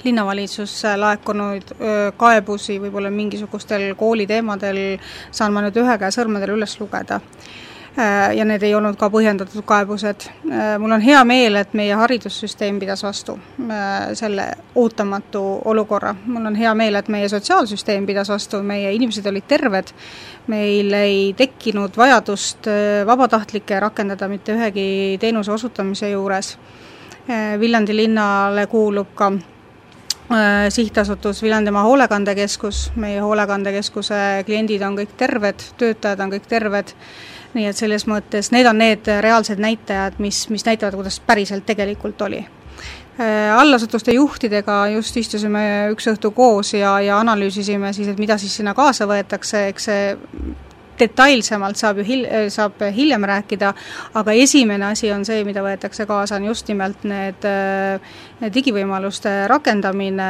Speaker 2: linnavalitsusse laekunud kaebusi võib-olla mingisugustel kooliteemadel saan ma nüüd ühe käe sõrmedel üles lugeda. Äh, ja need ei olnud ka põhjendatud kaebused. Äh, mul on hea meel, et meie haridussüsteem pidas vastu äh, selle ootamatu olukorra. mul on hea meel, et meie sotsiaalsüsteem pidas vastu, meie inimesed olid terved, meil ei tekkinud vajadust vabatahtlikke rakendada mitte ühegi teenuse osutamise juures. Viljandi linnale kuulub ka sihtasutus Viljandimaa Hoolekandekeskus, meie hoolekandekeskuse kliendid on kõik terved, töötajad on kõik terved. Nii et selles mõttes need on need reaalsed näitajad, mis, mis näitavad, kuidas päriselt tegelikult oli. Äh, allasutuste juhtidega just istusime üks õhtu koos ja, ja analüüsisime siis, et mida siis sinna kaasa võetakse, eks see detailsemalt saab ju hil-, saab hiljem rääkida, aga esimene asi on see, mida võetakse kaasa, on just nimelt need, need digivõimaluste rakendamine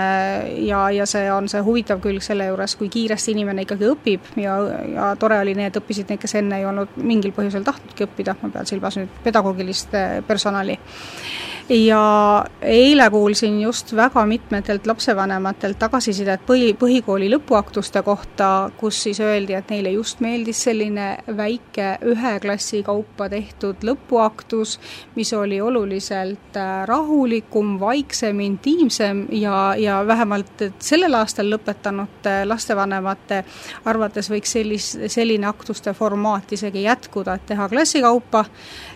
Speaker 2: ja, ja see on see huvitav külg selle juures, kui kiiresti inimene ikkagi õpib ja, ja tore oli, need õppisid need, kes enne ei olnud mingil põhjusel tahtnudki õppida, ma pean silmas nüüd pedagoogilist personali ja eile kuulsin just väga mitmetelt lapsevanematelt tagasisidet põhi, põhikooli lõpuaktuste kohta, kus siis öeldi, et neile just meeldis selline väike ühe klassi kaupa tehtud lõpuaktus, mis oli oluliselt äh, rahulikum, vaiksem, intiimsem ja, ja vähemalt sellel aastal lõpetanute lastevanemate arvates võiks sellis, selline aktuste formaat isegi jätkuda, et teha klassi kaupa,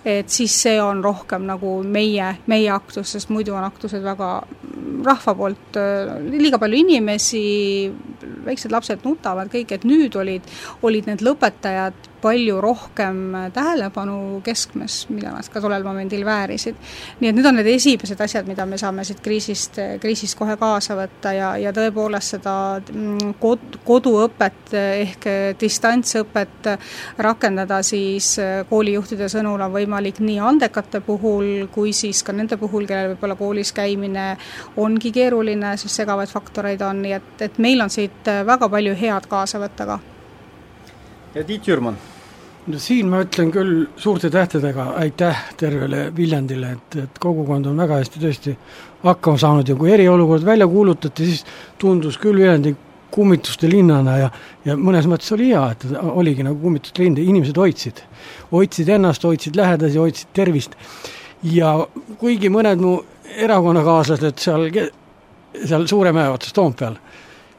Speaker 2: et siis see on rohkem nagu meie, meie meie aktus, sest muidu on aktused väga rahva poolt äh, liiga palju inimesi, väiksed lapsed nutavad kõik, et nüüd olid, olid need lõpetajad palju rohkem tähelepanu keskmes, mida nad ka tollel momendil väärisid. nii et need on need esimesed asjad, mida me saame siit kriisist, kriisist kohe kaasa võtta ja, ja tõepoolest seda mm, kod-, koduõpet ehk distantsõpet rakendada siis koolijuhtide sõnul on võimalik nii andekate puhul kui siis ka nende puhul, kellel võib-olla koolis käimine ongi keeruline, sest segavaid faktoreid on, nii et, et meil on siit väga palju head kaasa võtta ka.
Speaker 1: ja Tiit Jürman
Speaker 5: no siin ma ütlen küll suurte tähtedega aitäh tervele Viljandile, et, et kogukond on väga hästi tõesti hakkama saanud ja kui eriolukord välja kuulutati, siis tundus küll Viljandi kummituste linnana ja, ja mõnes mõttes oli hea, et oligi nagu kummituste linn, inimesed hoidsid, hoidsid ennast, hoidsid lähedasi, hoidsid tervist. ja kuigi mõned mu erakonnakaaslased seal, seal Suuremäe otsas Toompeal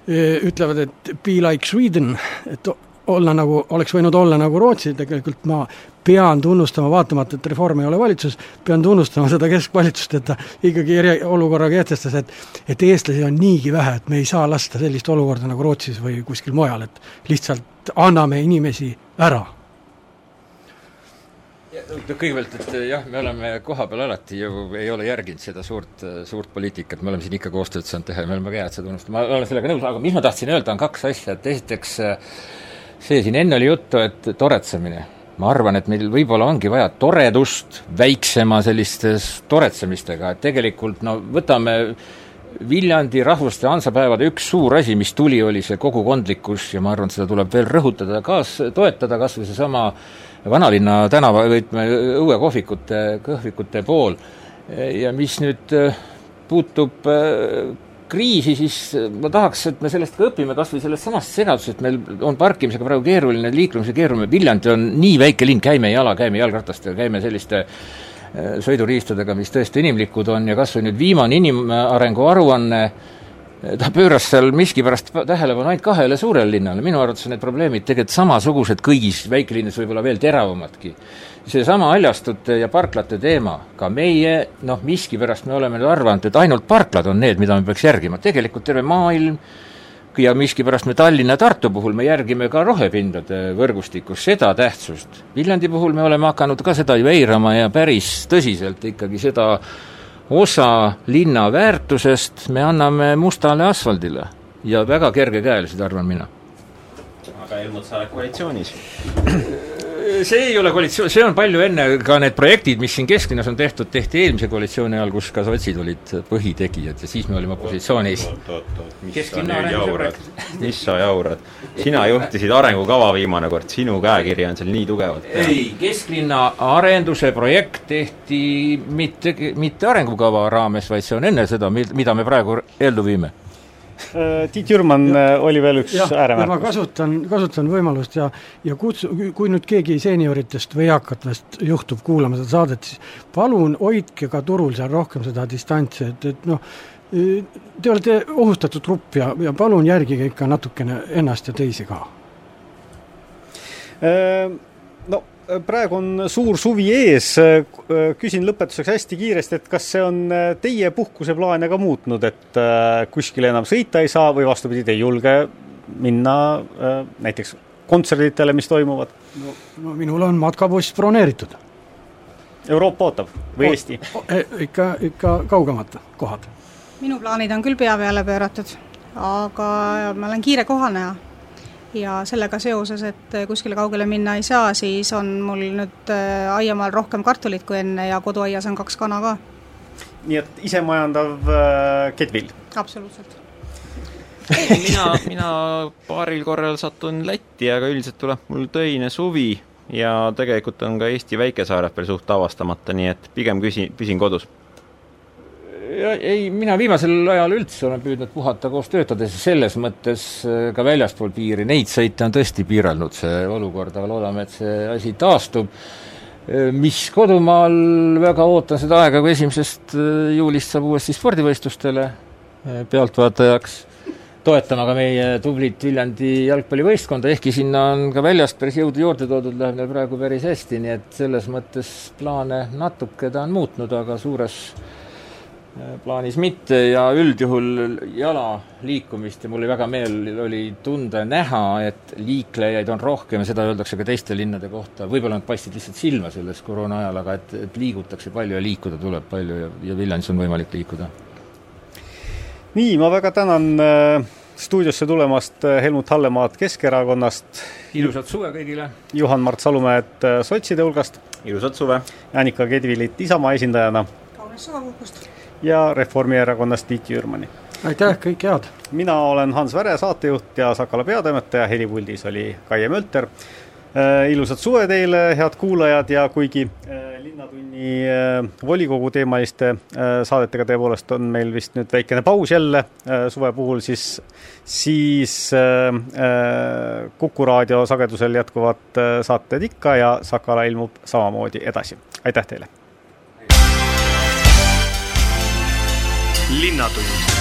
Speaker 5: ütlevad, et be like Sweden, et olla nagu, oleks võinud olla nagu Rootsi, tegelikult ma pean tunnustama, vaatamata, et Reform ei ole valitsus, pean tunnustama seda keskvalitsust, et ta ikkagi eriolukorra kehtestas, et et eestlasi on niigi vähe, et me ei saa lasta sellist olukorda nagu Rootsis või kuskil mujal, et lihtsalt anname inimesi ära.
Speaker 4: Kõigepealt, et jah, me oleme kohapeal alati ju, ei ole järginud seda suurt, suurt poliitikat, me oleme siin ikka koostööd saanud teha ja me oleme väga head seda tunnustama, ma olen sellega nõus, aga mis ma tahtsin öelda, on kaks asja, et esiteks see siin enne oli juttu, et toretsemine. ma arvan, et meil võib-olla ongi vaja toredust väiksema sellistes toretsemistega, et tegelikult no võtame Viljandi rahvuste hansapäevade üks suur asi, mis tuli, oli see kogukondlikkus ja ma arvan, seda tuleb veel rõhutada, kaas-, toetada kas või seesama vanalinna tänava, ütleme, õuekohvikute, kohvikute pool ja mis nüüd puutub kriisi, siis äh, ma tahaks, et me sellest ka õpime, kas või sellest samast segadusest, meil on parkimisega praegu keeruline, liiklemisega keeruline, Viljandi on nii väike linn, käime jala, käime jalgratastega, käime selliste äh, sõiduriistadega, mis tõesti inimlikud on ja kas või nüüd viimane inimarengu aruanne, äh, ta pööras seal miskipärast tähelepanu ainult kahele suurele linnale, minu arvates on need probleemid tegelikult samasugused kõigis väikelinnades, võib-olla veel teravamadki seesama haljastute ja parklate teema, ka meie noh, miskipärast me oleme nüüd arvanud, et ainult parklad on need, mida me peaks järgima, tegelikult terve maailm ja miskipärast me Tallinna ja Tartu puhul me järgime ka rohepindade võrgustikus seda tähtsust. Viljandi puhul me oleme hakanud ka seda ju eirama ja päris tõsiselt ikkagi seda osa linna väärtusest me anname mustale asfaldile ja väga kergekäeliselt, arvan mina.
Speaker 3: Aga Helmut, sa oled koalitsioonis?
Speaker 4: See ei ole koalitsioon, see on palju enne, ka need projektid, mis siin kesklinnas on tehtud, tehti eelmise koalitsiooni ajal, kus ka sotsid olid põhitegijad ja siis me olime opositsioonis.
Speaker 3: mis sa nüüd jaurad, mis sa jaurad? sina juhtisid arengukava viimane kord, sinu käekiri on seal nii tugevalt
Speaker 4: ei, kesklinna arenduse projekt tehti mitte, mitte arengukava raames, vaid see on enne seda, mida me praegu ellu viime
Speaker 1: Tiit Jürman oli veel üks ääremärkus.
Speaker 5: ma kasutan, kasutan võimalust ja, ja kutsu, kui nüüd keegi seenioritest või eakatest juhtub kuulama seda saadet, siis palun hoidke ka turul seal rohkem seda distantsi, et, et noh, te olete ohustatud grupp ja, ja palun järgige ikka natukene ennast ja teisi ka.
Speaker 1: No praegu on suur suvi ees, küsin lõpetuseks hästi kiiresti, et kas see on teie puhkuseplaane ka muutnud, et kuskile enam sõita ei saa või vastupidi, te ei julge minna näiteks kontserditele, mis toimuvad?
Speaker 5: no, no minul on matkabuss broneeritud.
Speaker 1: Euroopa ootab või o Eesti?
Speaker 5: E, ikka, ikka kaugemad kohad.
Speaker 2: minu plaanid on küll pea peale pööratud, aga ma olen kiire kohaneja ja sellega seoses, et kuskile kaugele minna ei saa, siis on mul nüüd äh, aiamaal rohkem kartulit kui enne ja koduaias on kaks kana ka.
Speaker 1: nii et isemajandav äh, ketvill?
Speaker 2: absoluutselt
Speaker 3: mina, mina paaril korral satun Lätti, aga üldiselt tuleb mul töine suvi ja tegelikult on ka Eesti väikesaared veel suht avastamata, nii et pigem küsi, püsin kodus
Speaker 4: ei, mina viimasel ajal üldse olen püüdnud puhata koos töötades ja selles mõttes äh, ka väljaspool piiri, neid sõite on tõesti piiranud see olukord, aga loodame, et see asi taastub. Äh, mis kodumaal, väga ootan seda aega, kui esimesest äh, juulist saab uuesti spordivõistlustele pealtvaatajaks, toetama ka meie tublit Viljandi jalgpallivõistkonda, ehkki sinna on ka väljast päris jõudu juurde toodud, läheb neil praegu päris hästi, nii et selles mõttes plaane natuke ta on muutnud, aga suures plaanis mitte ja üldjuhul jala liikumist ja mul oli väga meel oli tunda ja näha, et liiklejaid on rohkem ja seda öeldakse ka teiste linnade kohta, võib-olla nad paistsid lihtsalt silma selles koroona ajal, aga et, et liigutakse palju ja liikuda tuleb palju ja, ja Viljandis on võimalik liikuda.
Speaker 1: nii, ma väga tänan äh, stuudiosse tulemast äh, Helmut Hallemaad Keskerakonnast.
Speaker 4: ilusat suve kõigile!
Speaker 1: Juhan-Mart Salumäed äh, sotside hulgast.
Speaker 3: ilusat suve!
Speaker 1: Annika Kedvilit Isamaa esindajana.
Speaker 2: kaunist suvepuhkust!
Speaker 1: Ja Reformierakonnast Tiit Jürmani.
Speaker 5: aitäh, kõike head!
Speaker 1: mina olen Hans Väre, saatejuht ja Sakala peatoimetaja, helipuldis oli Kaie Mölter äh,. ilusat suve teile, head kuulajad, ja kuigi äh, Linnatunni äh, volikogu teemaliste saadetega tõepoolest on meil vist nüüd väikene paus jälle suve puhul, siis, siis Kuku raadio sagedusel jätkuvad saated ikka ja Sakala ilmub samamoodi edasi. aitäh teile!
Speaker 6: Linnatund